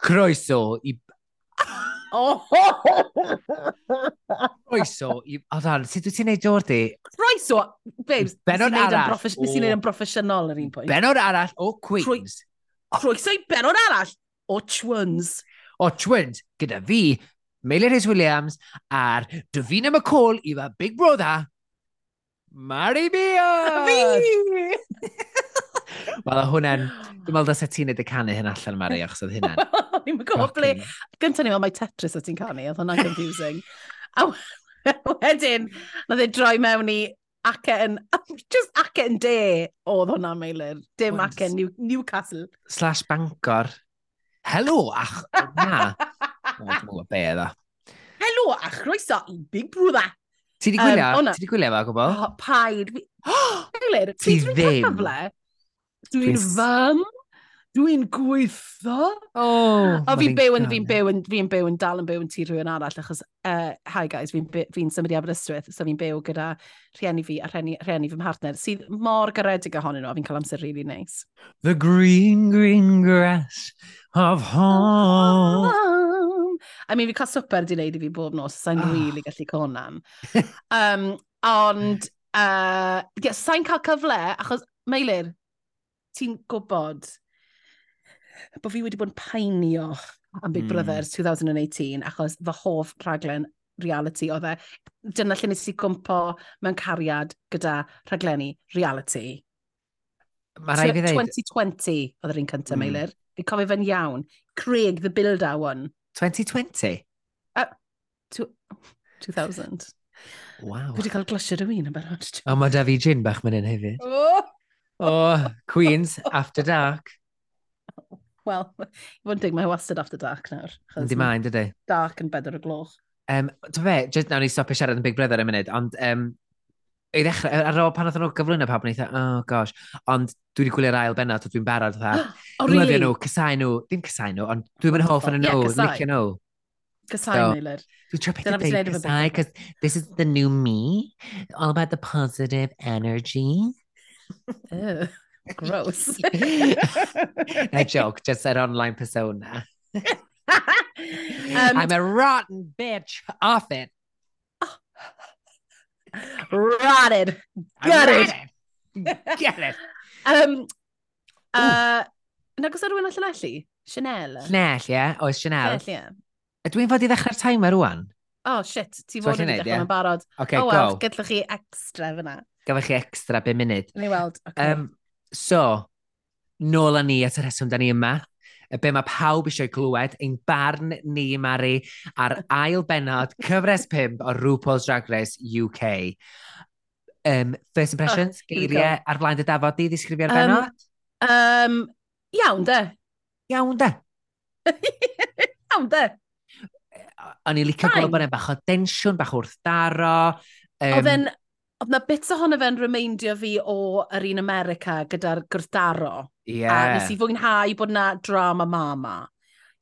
Croeso i... Croeso i... O dan, sut wyt ti'n neud Jordi? Croeso, babes, nes i neud yn broffesiynol ar un pwynt. Benod arall o Queens. Croeso i benod arall o Chwans o Twins gyda fi, Meilir Rhys Williams a'r Davina McCall i fa Big Brother, Mari Bia! Fi! Wel, hwnna'n... Dwi'n meddwl dda ti'n neud y canu hyn allan, Mari, achos oedd hynna'n... Ni'n gwybod ble. Gyntaf ni'n meddwl mae Tetris o ti'n canu, oedd hwnna'n confusing. A wedyn, na dde droi mewn i acen, just acen de oedd hwnna'n meilir. Dim acen New, Newcastle. Slash Bangor. Helo, ach... Na. Dwi'n be edda. Helo, a chroeso i Big Brother. Ti di gwylio? Um, ti di gwylio fe, gwybod? Paid. Gilydd, ti ddim. Dwi'n cyfle. Dwi'n fam. Dwi'n gweithio? Oh, o, fi'n byw yn, fi'n byw yn, fi'n byw yn dal yn byw yn tŷ rhywun arall, achos, uh, hi guys, fi'n fi, fi symud i Aberystwyth, so fi'n byw gyda rhieni fi a rhieni, rhieni fy mhartner, sydd mor garedig ohonyn nhw, a fi'n cael amser really nice. The green, green grass of home. Oh, I mean, fi cael swper di wneud i fi bob nos, sa'n oh. Ah. really gallu conan. um, ond, uh, yeah, sa'n cael cyfle, achos, Meilir, ti'n gwybod bod fi wedi bod yn paenio am Big mm. Brother hmm. 2018, achos fy hoff rhaglen reality oedd e. Dyna lle nes i gwmpo mewn cariad gyda rhaglenni reality. Mae rai fi ddeud... 2020 oedd yr un cyntaf, mm. Meilir. Fi cofio fe'n iawn. Craig, the builder one. 2020? Uh, 2000. Wow. Fi wedi cael glysio dy win yn barod. O, mae da fi gin bach mynd yn hefyd. Oh! oh, Queens, After Dark. Wel, i fod yn dig, mae wastad after dark nawr. Yndi mae'n dydy. Dark yn bedr y gloch. Um, Dwi'n fe, jyst nawr ni stopio siarad yn Big Brother yn munud, ond um, i ddechrau, ar ôl pan oedden nhw gyflwyno pawb, ni oh gosh, ond dwi wedi gwylio'r ail bennod, dwi'n barod, dda, oh, really? lyfio nhw, cysau nhw, ddim cysau nhw, ond dwi'n mynd hoff yn y nhw, licio nhw. Cysau so, Meilir. Dwi'n trio pethau big cysau, because this is the new me, all about the positive energy. oh. Gross. no joke, just an online persona. um, I'm a rotten bitch off it. Oh. Rotted. Gutted. Get it. Um, uh, Nag oes rhywun allan allu? Chanel? Chanel, ie. Yeah. Oes Chanel. Chanel, ie. Yeah. Dwi'n fod i ddechrau'r timer rwan? Oh, shit. Ti fod i ddechrau yn barod. Okay, oh, well, go. Gydlwch chi extra fyna. Gafach chi extra 5 munud. Ni weld. Okay. Um, So, nôl â ni at y rheswm da ni yma, be mae pawb eisiau glywed, ein barn ni, Mari, ar ail benod cyfres 5 o RuPaul's Drag Race UK. Um, first impressions, oh, geiriau ar flaen dy dafod di, ddisgrifio'r benod? Um, um, iawn, de. Iawn, de. iawn, de. O'n i licio gweld bod e'n bach o densiwn, bach wrth daro. Um, Oedden Oedd na bits ohono fe'n remeindio fi o yr un America gyda'r gwrthdaro. Ie. Yeah. A nes i fwynhau bod na drama mama.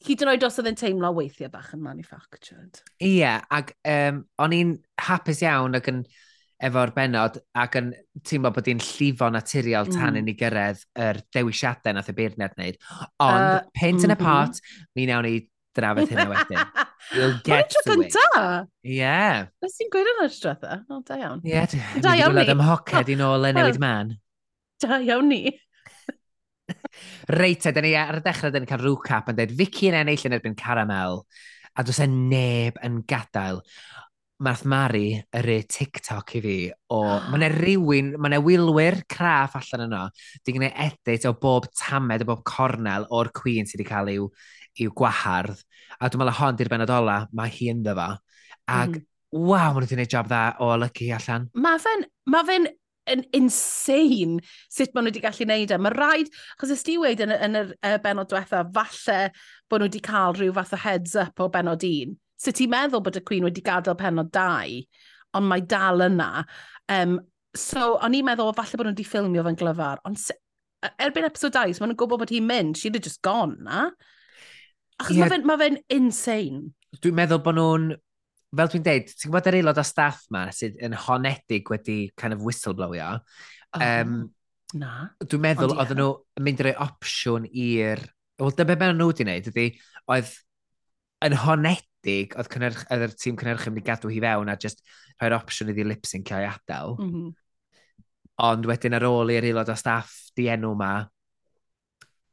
Hyd yn oed os oedd yn teimlo weithiau bach yn manufactured. Ie, yeah, ac um, o'n i'n hapus iawn ac yn efo'r benod ac yn teimlo bod hi'n llifo naturiol tan mm. i ni gyrraedd yr dewisiadau nath y beirniad wneud. Ond, uh, pint mm -hmm. yn y mhm. pot, mi nawn ni drafod hynna wedyn. We'll get to it. Cynta? Ie. Nes ti'n gweud yn yr drotha? O, da iawn. Ie, da iawn ni. Am hoced i oh, nôl yn newid man. Da iawn ni. Reit, da ni ar y dechrau, da ni cael rwcap yn dweud Vicky yn ennill yn erbyn Caramel, a dwi'n sen neb yn gadael. Math Mari yr e TikTok i fi o... mae yna rywun, mae yna wylwyr craff allan yno, di gwneud edit o bob tamed, o bob cornel o'r Queen sydd wedi cael i'w i'w gwahardd. A dwi'n meddwl hon di'r benod ola, mae hi ynddo fo. Ac mm. waw, maen nhw wedi gwneud job dda o olygu allan. Mae fe'n ma fe yn insane sut maen nhw wedi gallu gwneud e. Mae rhaid, achos ys di weid yn, yn yr uh, benod diwetha, falle bod nhw wedi cael rhyw fath o heads up o benod un. Sut ti'n meddwl bod y Queen wedi gadael penod 2, ond mae dal yna. Um, so, o'n i'n meddwl, falle bod nhw wedi ffilmio fe'n glyfar, ond e-, erbyn episode 2, so maen nhw'n gwybod bod hi'n mynd, she'd have just gone, na? Achos yeah. mae fe'n ma fe insane. Dwi'n meddwl bod nhw'n, fel dwi'n deud, ti'n gwybod yr aelod o staff ma sydd yn honedig wedi kind of whistleblowio. Oh, um, na. Dwi'n meddwl oedd nhw yn mynd i roi opsiwn i'r... Wel, dyma beth nhw wedi wneud ydy, oedd yn honedig, oedd, cynnyrch, oedd yr tîm cynnyrch yn mynd i gadw hi fewn a just rhoi'r opsiwn iddi lipsyn cael ei adael. Mm -hmm. Ond wedyn ar ôl i'r aelod o staff di enw ma,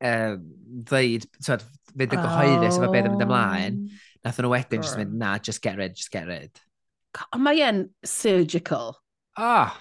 um, ddeud, twyd, fynd yn gyhoeddus efo beth yn mynd ymlaen, oh. nath nhw wedyn just mynd, na, just get rid, just get rid. Ond mae e'n surgical. Oh,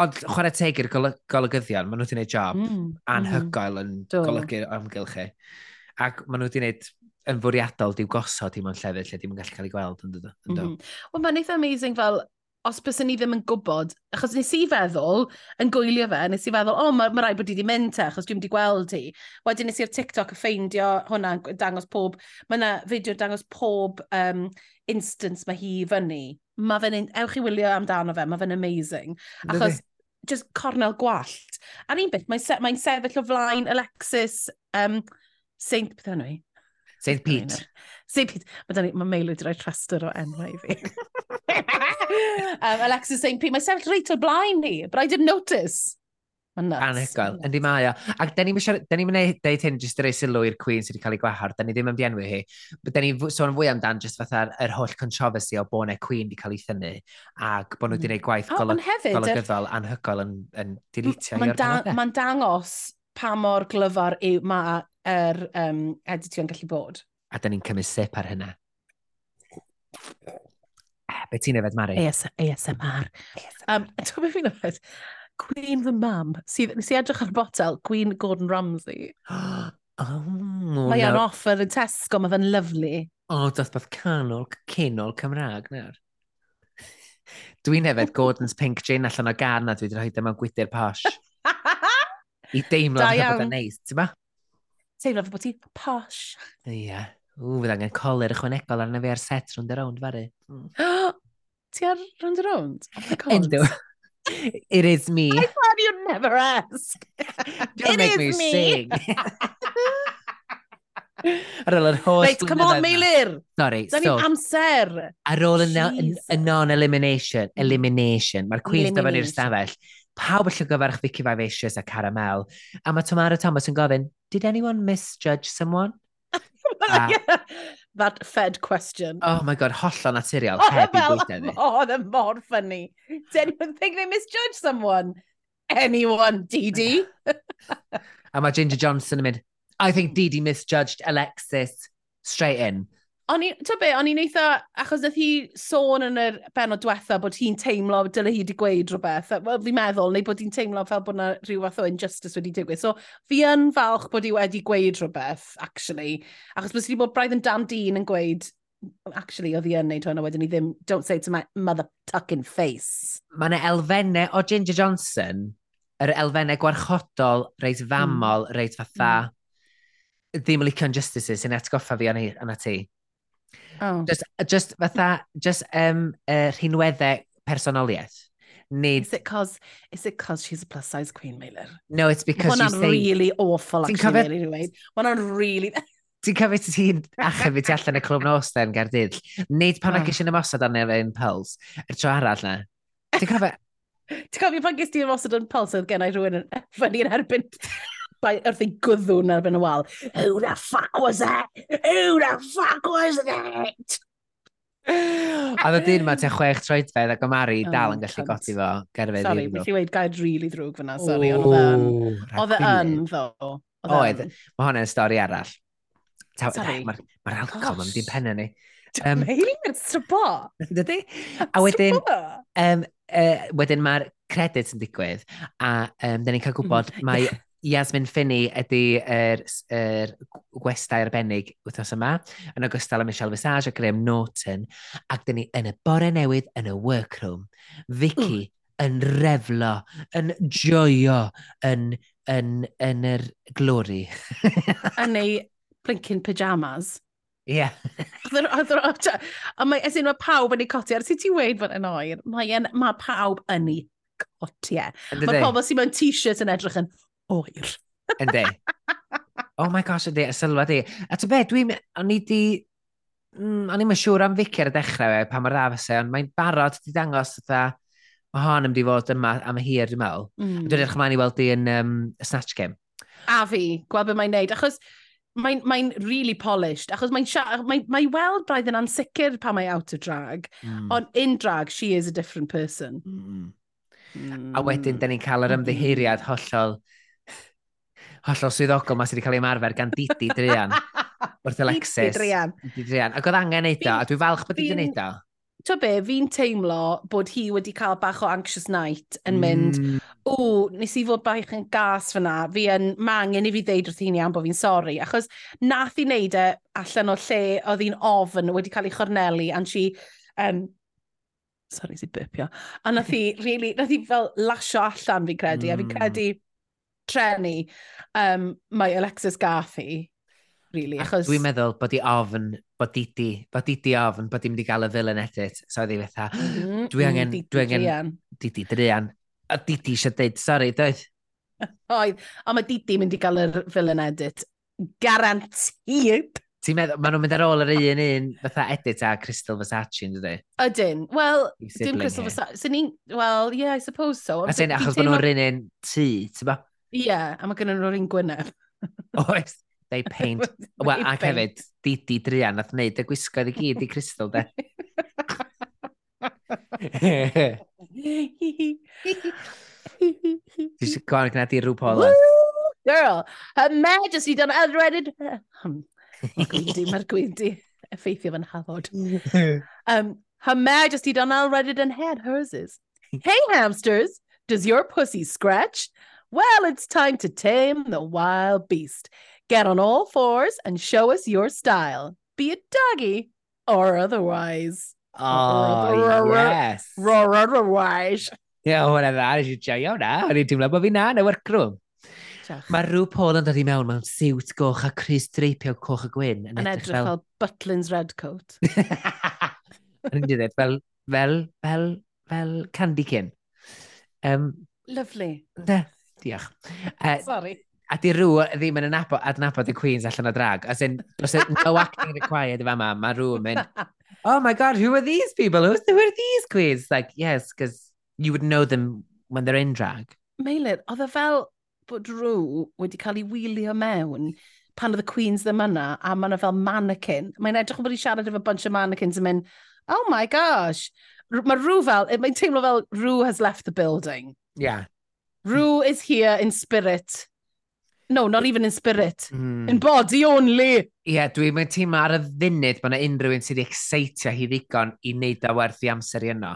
ond chwarae teg i'r gol golygyddion, maen nhw wedi gwneud job mm. anhygoel mm. yn hmm. golygu amgylchu. E. Ac maen nhw wedi gwneud yn fwriadol diw gosod i mewn llefydd lle ddim yn gallu cael ei gweld yn dod. Mm -hmm. Wel, mae'n eitha amazing fel os bys ni ddim yn gwybod, achos nes i feddwl, yn gwylio fe, nes i feddwl, o, oh, mae ma rai bod i wedi mynd te, achos dwi'n wedi gweld ti. Wedyn nes i'r TikTok y ffeindio hwnna, dangos pob, mae yna fideo dangos pob um, instance mae hi fyny. Mae fe'n, ewch i wylio amdano fe, mae fe'n amazing. Achos, just cornel gwallt. A'r un beth, mae'n se, mae sefyll o flaen Alexis um, Saint, beth yna i? Saint Pete. Saint Pete. Mae ma, ma mail wedi rhoi trester o enwau i fi. Um, Alexis St. Pete, Mae sefyll reit o blaen ni, but I didn't notice. Mae'n nuts. Anhygoel, yndi mae o. Ac da ni'n mynd i ddeud hyn jyst i rei sylw i'r Queen sydd wedi cael ei gwahar, da ni ddim yn dienwi hi. Da ni sôn fwy amdan jyst fatha'r yr holl controversy o bod y Queen wedi cael ei thynnu ac bod nhw wedi gwneud mm. gwaith oh, golygyddol anhygoel yn, yn dilitio. Mae'n da, ma dangos pa mor glyfar yw mae'r er, um, editio'n gallu bod. A da ni'n cymryd sip ar hynna. E, be ti'n efed, Mari? AS, ASMR. ASMR. Um, e, Ti'n beth fi'n yfed? Queen the Mum. sydd nes i edrych ar y botel, Queen Gordon Ramsay. oh, mae o'n offer yn Tesco, mae fe'n lyflu. O, oh, dosbarth canol, cynol Cymraeg, nawr. Dwi'n hefyd Gordon's Pink Gin allan o gan a dwi wedi rhoi dyma gwydr posh. I deimlo da bod yn neis, ti'n ba? Teimlo bod ti posh. Ie. Yeah. Ww, fydd angen colir ychwanegol arna fi ar set rhwnd y rownd, fari. Mm. Ti ar rwnd y rownd? Endw. It is me. I thought you'd never ask. Don't it make me, me sing. ar ôl yr holl... Reit, come on, Meilir! Sorry, da so... amser! Ar ôl y non-elimination, hmm. elimination, mae'r Queen's dod ni'r i'r stafell, pawb y gyfarch Vicky Vivacious a Caramel, a mae Tomara Thomas yn gofyn, did anyone misjudge someone? a... That fed question. Oh my god, hollol naturiol. Oh, heb i bwysau fi. Oedd yn mor ffynnu. Did anyone think they misjudged someone? Anyone, Dee a mae Ginger Johnson yn mynd, I think Didi misjudged Alexis straight in. O'n i, ta be, o'n i'n eitha, achos nath hi sôn yn yr benod diwetha bod hi'n teimlo, dyle hi wedi gweud rhywbeth, wel, fi'n meddwl, neu bod hi'n teimlo fel bod yna rhyw fath o injustice wedi digwydd. So, fi yn falch bod hi wedi gweud rhywbeth, actually, achos bys wedi bod braidd yn dan Dean yn gweud, actually, oedd hi yn neud hwnna wedyn ni ddim, don't say to my mother tucking face. Mae yna elfennau o Ginger Johnson, yr er elfennau gwarchodol, reit hmm. famol, mm. reit fatha, mm. ddim yn licio'n justices sy'n atgoffa fi yna ti. Oh. Just, just fatha, just um, uh, rhinweddau personoliaeth. Nid... Is it cause, is it cause she's a plus size queen, Mailer? No, it's because you Hwna'n really say... awful, actually, cover... really, anyway. Hwna'n really... Ti'n cofio ti ti'n achub i ti allan y clwb nos den gardydd. Nid pan oh. gysio'n ymosod arno fe'n puls. yr tro arall na. Ti'n cofio... Ti'n cofio pan gysio'n ymosod yn puls oedd gen i rhywun yn ffynnu yn erbyn bai wrth ei gwddwn ar ben y wal. Who the fuck was that? Who the fuck was that? a dda dyn ma, te chwech troedfedd ac Amari oh, dal yn gallu cunt. goti fo. Gerfedd sorry, beth i weid gair rili really drwg fyna, sorry, ond Oedd e yn, e ddo. Oedd, e mae hwnna'n stori arall. Mae'r ma, oh alcohol yn dim penna ni. Um, Mae hi'n mynd strybo. Dydy? A wedyn, um, uh, wedyn mae'r credits yn digwydd, a um, da ni'n cael gwybod mm, mae Yasmin Finney ydy yr, er, er gwestai arbennig wythnos yma, yn ogystal â Michelle Visage a Graham Norton, ac dyn ni yn y bore newydd yn y workroom. Vicky yn reflo, yn joio, yn, yn, yn yr glori. yn ei blinkin pyjamas. Ie. Yeah. a mae, as in, mae pawb yn ei coti, ar sut ti'n weid fod yn oer, mae, en, mae pawb yn ei cotiau. Mae pobl sy'n mewn t-shirt yn edrych yn, oer. Yndi. oh my gosh, ydy, y sylwad i. A ty be, dwi'n... O'n i di... Mm, o'n i'n siŵr am Fici ar y dechrau fe, pa mae'r dda fysa, e, ond mae'n barod wedi dangos dda, mae hon yn mynd i fod yma am y hir, dwi'n meddwl. Mm. Dwi'n edrych ymlaen i weld di yn um, y Snatch Game. A fi, gweld beth mae'n neud, achos mae'n mae really polished, achos mae'n mae, mae weld braidd yn ansicr pa mae out of drag, mm. ond in drag, she is a different person. Mm. Mm. A wedyn, da ni'n cael yr ymddiheiriad hollol hollol swyddogol ma sydd wedi cael ei ymarfer gan Didi Drian. Wrth Alexis. Didi Drian. Didi Drian. Ac oedd angen neud o, a dwi'n falch bod wedi neud o. Tio be, fi'n teimlo bod hi wedi cael bach o anxious night yn mynd, mm. o, nes i fod bach yn gas fyna, fi yn, mangen i fi ddeud wrth hi'n iawn bod fi'n sori, achos nath i wneud e allan o lle oedd hi'n ofn wedi cael ei chornelu, and she, um, sorry, si bipio, a nath hi, really, nath hi fel lasio allan fi'n credu, mm. a fi'n mm. credu, trenu um, mae Alexis Garfi, really, achos... Dwi'n meddwl bod i ofn, bod didi, bod didi ofn, bod i'n mynd i gael y villain edit, so oedd i fatha, mm-hmm, mm, dwi angen, mm, dwi angen, di di drian, a didi eisiau dweud, sori, doedd? Oedd, ond mae Didi mynd i gael y villain edit, garantid. Ti'n meddwl, maen nhw'n mynd ar ôl yr un un fatha edit a Crystal Versace, yn dydyn? Ydyn. Wel, dim Crystal Versace. Well, yeah, I suppose so. A sy'n achos bod nhw'n rhywun tŷ, ti'n ba? yeah, a mae gennym nhw'r un gwyneb. Oes, they paint. Wel, ac hefyd, Didi Drian nath wneud y gwisgoedd i gyd i Crystal, de. Ti eisiau gwan gyda di rhyw pola? Girl, her majesty done unreaded... Gwyndi, mae'r gwyndi effeithio fan haddod. um, her majesty done already and had herses. Hey hamsters, does your pussy scratch? Well, it's time to tame the wild beast. Get on all fours and show us your style, be it doggy or otherwise. Oh, yes. Roar otherwise. Ie, hwnna dda, nes i joio hwnna. O'n i'n teimlo bod fi na, na wercrwm. Mae rhyw Paul yn dod i mewn mewn siwt goch a Chris dreipio coch a gwyn. Yn edrych fel Butlin's red coat. Yn edrych fel, fel, fel, fel candy cyn. Um, Lovely. De. Diolch. Uh, Sorry. A di rŵ ddim yn adnabod, adnabod y Queens allan o drag. As in, does e it no acting required yma ma, mae rŵ yn mynd, oh my god, who are these people? Who's, who are these Queens? Like, yes, because you would know them when they're in drag. Meilir, oedd e fel bod rŵ wedi cael ei wylio mewn pan oedd y Queens ddim yna, a mae yna fel mannequin. Mae'n edrych bod i siarad efo bunch o mannequins yn mynd, oh my gosh. Mae rŵ fel, e, mae'n teimlo fel rŵ has left the building. Yeah. Rue is here in spirit. No, not even in spirit. Mm. In body only. Ie, yeah, dwi'n mynd teimlo ar y ddinydd bod yna unrhyw un sydd wedi excitio hi ddigon i wneud o werth i amser i yno.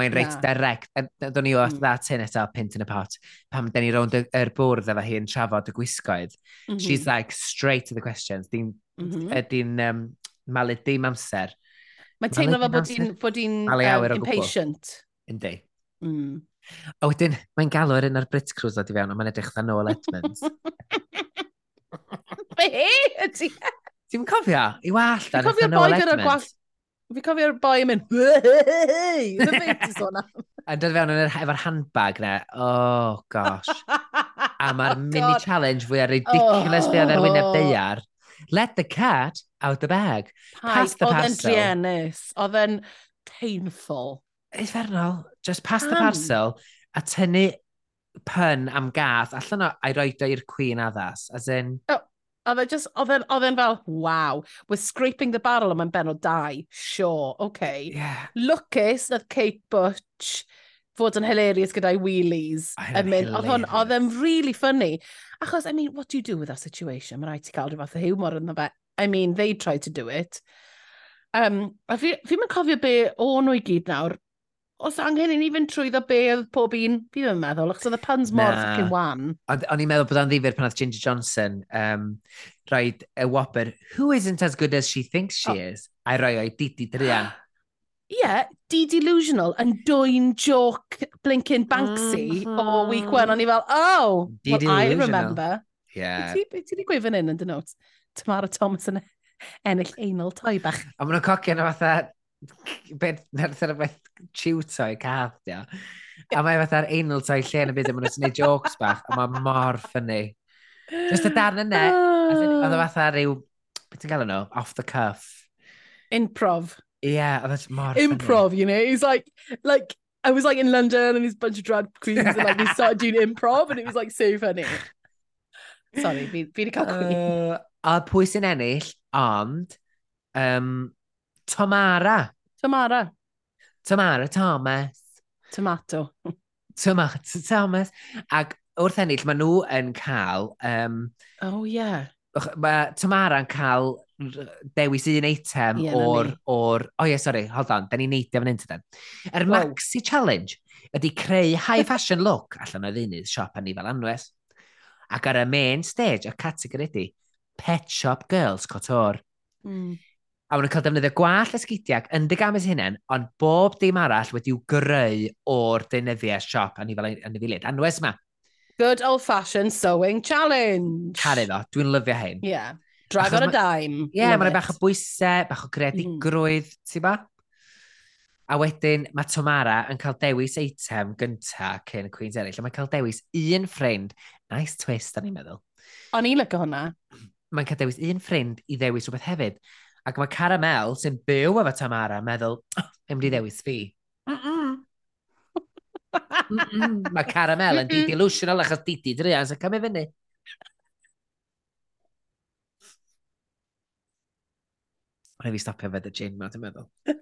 Mae'n reit direct. Do'n ni oedd mm. that in eto, pint yn y pot. Pam den ni rownd yr bwrdd efo hi yn trafod y gwisgoedd. Mm -hmm. She's like straight to the questions. Di'n mm -hmm. di um, malu dim amser. Mae'n teimlo fel bod hi'n impatient. Yndi. Mm. A wedyn, mae'n galw ar un o'r Brit Cruise ddod i fewn, a mae'n edrych dda Noel Edmonds. Be ydy? Ti'n cofio? I wallt ar eitha Noel Edmonds. Fi cofio'r boi yn mynd, hei, yn y beth sôn am. A dod fewn efo'r handbag na, oh gosh. A mae'r oh, mini-challenge fwy fwyaf ridiculous fe oedd ar wyneb oh. deiar. Let the cat out the bag. Pass the parcel. Oedd yn drienus, oedd yn painful. Isfernol. Just pass the parcel a tynnu pun am gath allan o a'i roed o i'r cwyn addas. As in... Oh. Oedd e just, oedd e'n fel, wow, we're scraping the barrel yma'n benod dau. Sure, okay. Yeah. Lwcus, nath Kate Butch fod yn hilarious gyda'i wheelies. Oedd hwn, oedd e'n really funny. Achos, I mean, what do you do with that situation? Mae'n rhaid i cael rhywbeth o humor yn fe. I mean, they tried to do it. Um, a fi, fi'n cofio be o'n nhw i gyd nawr os angen i ni fynd trwyddo be oedd pob un, fi ddim yn meddwl, achos oedd y puns mor nah. ffocin wan. O'n i'n meddwl bod o'n ddifur pan oedd Ginger Johnson um, rhaid y whopper, who isn't as good as she thinks she oh. is, a roi o'i Didi Drian. Ie, yeah, di delusional yn dwy'n joc blinkin Banksy mm -hmm. o week one. O'n i fel, oh, di well, I remember. Yeah. Beth ti wedi gweud fan hyn yn dy notes? Tamara Thomas yn e- ennill einol toi bach. A maen nhw'n cocio yna fatha beth, na'r beth chiwto i cath, dio. A mae fatha'r anal to'i lle yn y byd, a maen nhw'n gwneud jokes bach, a mae mor ffynnu. Just y darn yna, e- oedd o fatha rhyw, beth ti'n gael nhw, off the cuff. Improv. Yeah, oedd e that's mor Improv, you know, he's like, like, I was like in London and there's a bunch of drag queens and like we started doing improv and it was like so funny. Sorry, fi, fi wedi cael cwyn. Uh, a pwy sy'n ennill, ond um, Tomara. Tamara. Tamara Thomas. Tomato. Tomato Thomas. Ac wrth ennill, maen nhw yn cael... Um, oh, yeah. Mae Tamara'n cael dewis un eitem yeah, o'r... o'r o oh, yeah, sorry, hold on, da ni'n neidio fan hyn tyden. Yr wow. maxi challenge ydy creu high fashion look allan o ddeunydd siop a fel anwes. Ac ar y main stage, y categori ydy Pet Shop Girls Cotor. Mm a maen nhw'n cael defnyddio gwall esgidiag yn dy digamys hunain, ond bob dim arall wedi'w greu o'r deunyddiau siop a ni fel anifiliad. Anwes yma. Good old-fashioned sewing challenge. Caru ddo, dwi'n lyfio hyn. Yeah. Drag on a dime. Ie, yeah, mae'n bach o bwysau, bach o gredigrwydd, mm. ti ba? A wedyn mae Tomara yn cael dewis eitem gynta cyn y Queen's eraill. Mae'n cael dewis un ffrind. Nice twist, da ni'n meddwl. O'n i'n lygo hwnna. Mae'n cael dewis un ffrind i ddewis rhywbeth hefyd. Ac mae Caramel, sy'n byw efo Tamara, yn meddwl, oh, mynd i ddewis fi. Mm -mm. mm -mm. Mae Caramel yn di-delusional achos Didi Drian sy'n cymryd fyny. Rhaid fi stopio fed y gin ma, dwi'n meddwl.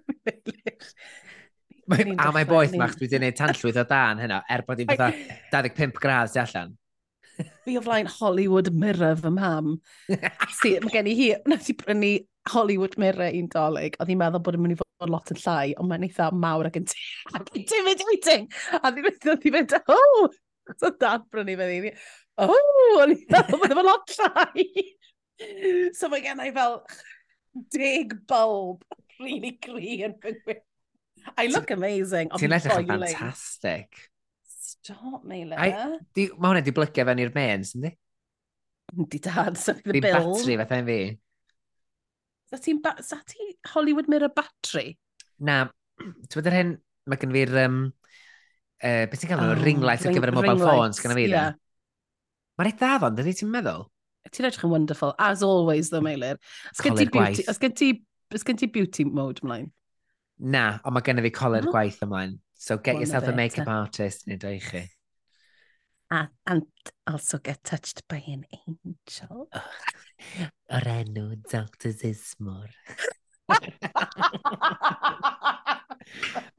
mae, a mae boeth mach dwi wedi gwneud tanllwyth o dan hynna, er bod i'n fatha 25 gradd di allan. Fi o flaen Hollywood Mirror fy mam. si, mae gen i hi, nes i brynu Hollywood Mirror un dolyg, oedd hi'n meddwl bod yn mynd i fod lot yn llai, ond mae'n eitha mawr ac yn intimidating. A ddim oedd hi fynd, oh! So dad brynu fe ddim. Oh! O'n i'n meddwl bod yn lot llai. so mae gen i fel dig bulb really green. I look amazing. Ti'n edrych yn fantastic. Stop, Meilir. Mae hwnna di blygio fewn i'r mains, ynddi? Di dad, so the bill. Di batri, fatha fi. Sa ti'n sa ti Hollywood Mirror Battery? Na, ti'n bod yr hyn, mae gen fi'r, um, uh, beth ti'n cael nhw, oh, ring light ar gyfer y mobile phones, gyda fi. Yeah. Mae'n eitha afon, dydy ti'n meddwl? Ti'n edrych yn wonderful, as always, though, Meilir. Os gen ti beauty, os gen ti, os gen ti beauty mode ymlaen? Na, ond mae gen i fi coler oh. gwaith ymlaen. So get yourself a makeup artist, nid o'i chi and also get touched by an angel. O'r enw Dr Zismor.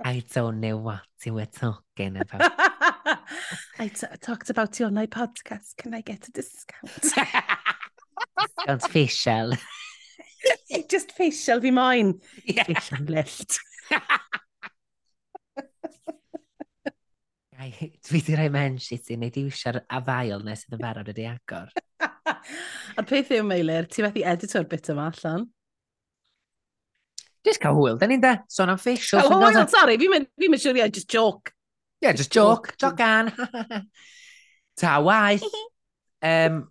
I don't know what you were talking about. I talked about you on my podcast. Can I get a discount? discount facial. just facial fi moyn. Yeah. Facial lift. rhai, dwi di rhoi men shit i wneud i wisio'r afael nes yn barod wedi agor. A'r peth yw, Meilir, ti fethu editor bit yma allan? Just cael hwyl, da ni'n da, son am facial. Oh, hwyl, sorry, fi'n mynd fi siwr iawn, just joke. Yeah, just joke, joke an. Ta waith. um,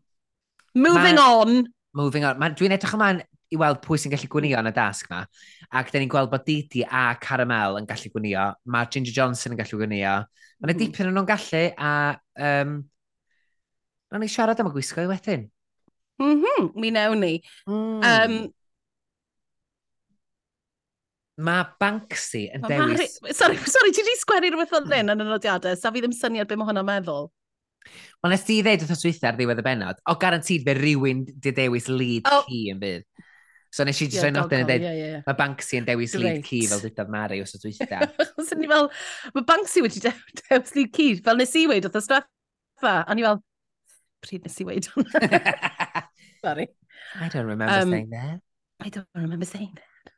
moving ma, on. Moving on. Dwi'n edrych yma'n i weld pwy sy'n gallu gwnio yn y dasg yma. Ac da ni'n gweld bod Didi a Caramel yn gallu gwnio. Mae Ginger Johnson yn gallu gwnio. Mae yna hmm. dipyn yn nhw'n gallu a... Um, Rwy'n ni siarad am y gwisgo i wedyn. Mhm, mm mi newn ni. Mm. Um, Mae Banksy yn ma dewis... Mari... Sorry, sorry, ti wedi sgwennu rhywbeth fel hyn yn y nodiadau, sa fi ddim syniad beth mae hwnna'n meddwl. Wel, nes ti ddeud wrth oswytha ar ddiwedd y benod, o garantid fe rhywun di dewis lead oh. key yn bydd. So nes i just roi nodyn yn dweud, mae Banksy yn dewis Great. lead key fel dydodd Mari os ydw i dda. Os ni fel, mae Banksy wedi dewis lead key, fel nes i weid oedd y straffa. A ni fel, pryd nes i weid Sorry. I don't remember um, saying that. I don't remember saying that.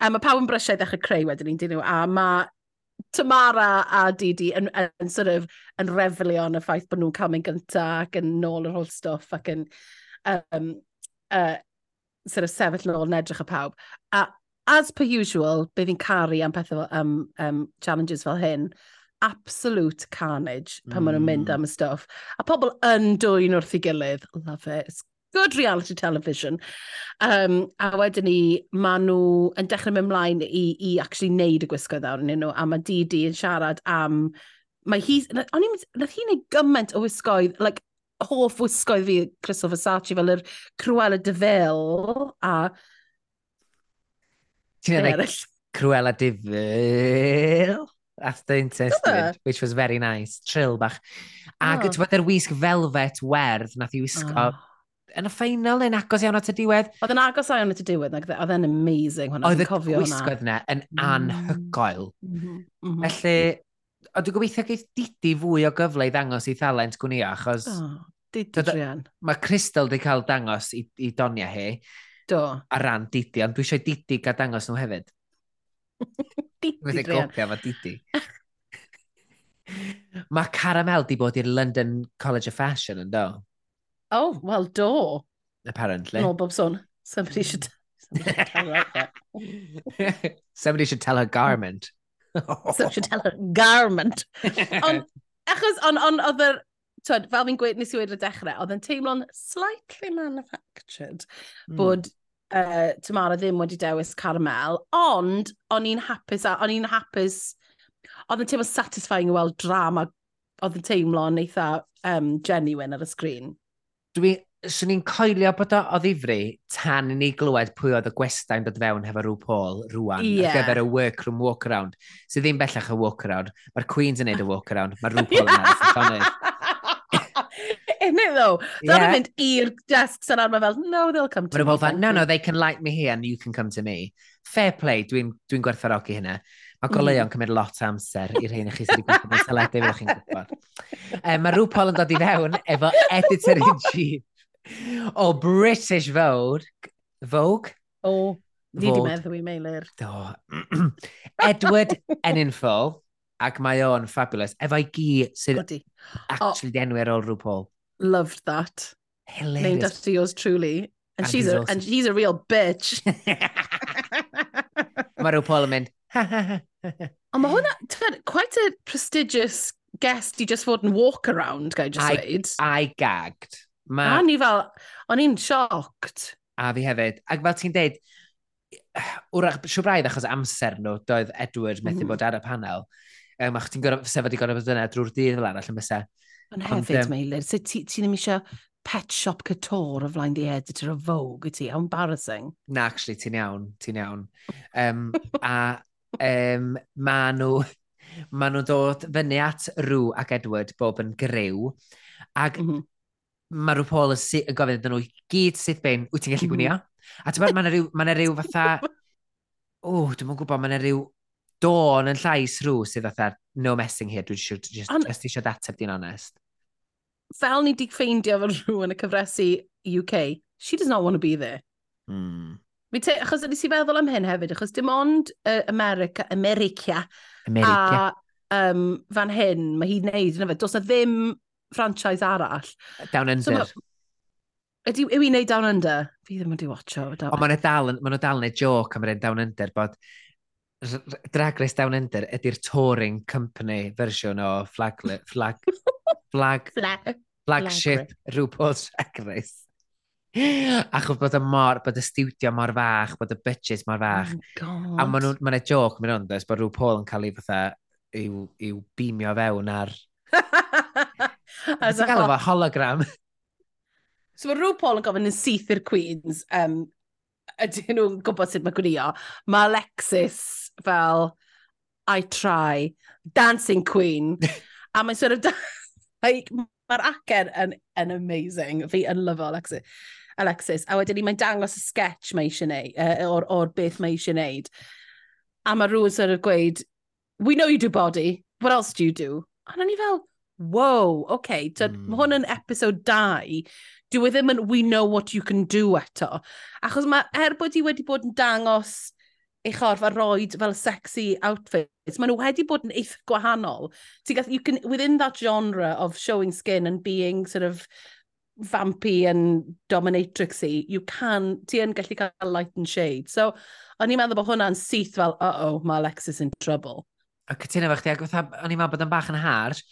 A um, mae pawb yn brysiau ddechrau creu wedyn ni'n dyn nhw, a mae Tamara a Didi yn, yn, yn sort of yn reflio yn y ffaith bod nhw'n cael mynd gynta ac yn nôl yr holl stwff ac yn um, uh, sort of sefyll nôl yn edrych y pawb. A as per usual, bydd fi'n caru am pethau fel, um, um, challenges fel hyn, absolute carnage pan mm. maen nhw'n mynd am y stuff. A pobl yn dwy'n wrth ei gilydd. Love it. It's good reality television. Um, a wedyn ni, maen nhw yn dechrau mynd mlaen i, i actually neud y gwisgo ddawr yn nhw, a mae Didi yn siarad am... Mae hi... O'n i'n... Nath hi'n gwneud gymaint o wisgoedd, like, hoff wisgoedd fi, Crystal Versace, fel yr Cruella de Vil a... Ti'n like, Cruella de Vil? That's the intestine, which was very nice. Trill bach. Ac oh. ti'n yr wisg velvet werdd nath i wisgo oh. yn y ffeinal yn agos iawn at y diwedd. Oedd yn agos iawn at y diwedd, oedd e'n amazing hwnna. Oedd y wisgoedd yna yn mm-hmm. anhygoel. Mm -hmm. Felly, o dwi'n gobeithio geith Didi fwy o gyfle i ddangos i thalent gwni achos... Oh, Didi Drian. Mae Crystal wedi cael dangos i, i donia hi. Do. A ran Didi, ond dwi eisiau Didi gael dangos nhw hefyd. Didi Drian. Dwi'n gopio efo Didi. mae Caramel di bod i'r London College of Fashion yn do. Oh, well, do. Apparently. No, Bob Son. Somebody should... Somebody should tell her garment. social talent garment. Ond, achos, ond, ond, oedd yr, twyd, fel fi'n gweud nes i wedi dechrau, oedd yn teimlo'n slightly manufactured mm. bod uh, Tamara ddim wedi dewis Carmel, ond o'n i'n hapus, o'n i'n hapus, oedd yn teimlo satisfying i weld drama, oedd yn teimlo'n eitha um, genuine ar y sgrin. Dwi swn i'n coelio bod o o ddifri tan i ni glywed pwy oedd y gwestau'n dod fewn hefo rhyw Paul rwan yeah. ar gyfer y workroom walkaround. Sydd ddim bellach y walkaround. Mae'r Queen's yn neud y walkaround. Mae rhyw Paul yn neud yn it though. Dyna yeah. mynd i'r desks yn arma fel, no, they'll come to But me. Fel, no, no, they can like me here and you can come to me. Fair play, dwi'n dwi, dwi gwerthfarogi hynna. Mae goleuon mm. cymryd lot o amser i'r hyn i chi sydd wedi gwybod mewn teledu fel chi'n gwybod. Um, mae rhyw Paul yn dod i fewn efo editor in chief o British Vogue. Vogue? O, ni di meddwl i meilir. Do. Edward Eninfo, ac mae o'n fabulous, efo'i gi sydd actually oh, denwyr o RuPaul. Loved that. Hilarious. Named after yours truly. And, and she's, a, also... and she's a real bitch. mae RuPaul yn mynd. Ond mae hwnna, quite a prestigious guest i just fod yn walk around, gael just I, dweud. I gagged. Ma... A ni fel, o'n i'n sioct. A fi hefyd. Ac fel ti'n deud, wrach, siw braidd achos amser nhw, doedd Edward methu mm. bod ar y panel. Um, ach, ti'n gorfod, sefod i gorfod bod yna drwy'r dydd fel arall yn bysau. Ond hefyd, um, Meilir, so ti, ti ddim eisiau pet shop couture o flaen the editor o Vogue y ti, how embarrassing. Na, actually, ti'n iawn, ti'n iawn. Um, a um, ma nhw, ma nhw dod fyny at Rŵ ac Edward bob yn grew, ac mm -hmm mae rhyw Paul yn yn gofyn iddyn nhw i gyd sydd ben, wyt ti'n gallu mm. gwnio? A ti'n bod, mae yna rhyw, ma rhyw fatha... O, dwi'n mwyn gwybod, mae yna rhyw don yn llais rhyw sydd fatha no messing here, dwi'n siŵr, just, An... just eisiau dateb di'n onest. Fel ni di ffeindio fel rhyw yn y cyfresu UK, she does not want to be there. Mm. Mi te, achos ydy si feddwl am hyn hefyd, achos dim ond uh, America, America, America. a um, fan hyn, mae hi'n neud, yna fe, does na ddim franchise arall. Down Under. So, Ydy, yw i'n neud Down Under? Fi ddim wedi watcho. Ond maen nhw dal, ma dal yn neud joke am yr un Down Under, bod Drag Race Down Under ydy'r touring company fersiwn o flag, flag, flag, flag, flagship RuPaul's Drag Race. Achos bod y mor, bod y studio mor fach, bod y budget mor fach. Oh a maen nhw'n, maen nhw'n joc, maen nhw'n dweud, bod RuPaul yn cael ei fatha, i'w, iw beamio fewn ar As a gael efo hologram. So mae rhyw Paul yn gofyn yn syth i'r Queens, um, ydyn nhw'n gwybod sut mae gwneud. Mae Alexis fel, I try, dancing queen. a mae'n sort of, like, mae'r acen yn, yn amazing. Fi yn lyfo Alexis. Alexis. A wedyn ni, mae'n dangos y sketch mae eisiau neud, uh, o'r, or beth mae eisiau neud. A mae rhywun sort of gweud, we know you do body, what else do you do? A ni fel, wow, oce, okay, tyd, mm. mae hwn yn hmm. episode 2, dwi e ddim yn we know what you can do eto. Achos mae, er bod i wedi bod yn dangos ei chorff a roed fel sexy outfits, maen nhw wedi bod yn eitha gwahanol. Gath, you can, within that genre of showing skin and being sort of vampy and dominatrixy, you can, ti yn gallu cael light and shade. So, o'n i'n meddwl bod hwnna'n syth fel, uh-oh, mae Alexis in trouble. A cytuno fe chdi, ac o'n i'n meddwl bod yn bach yn harsh,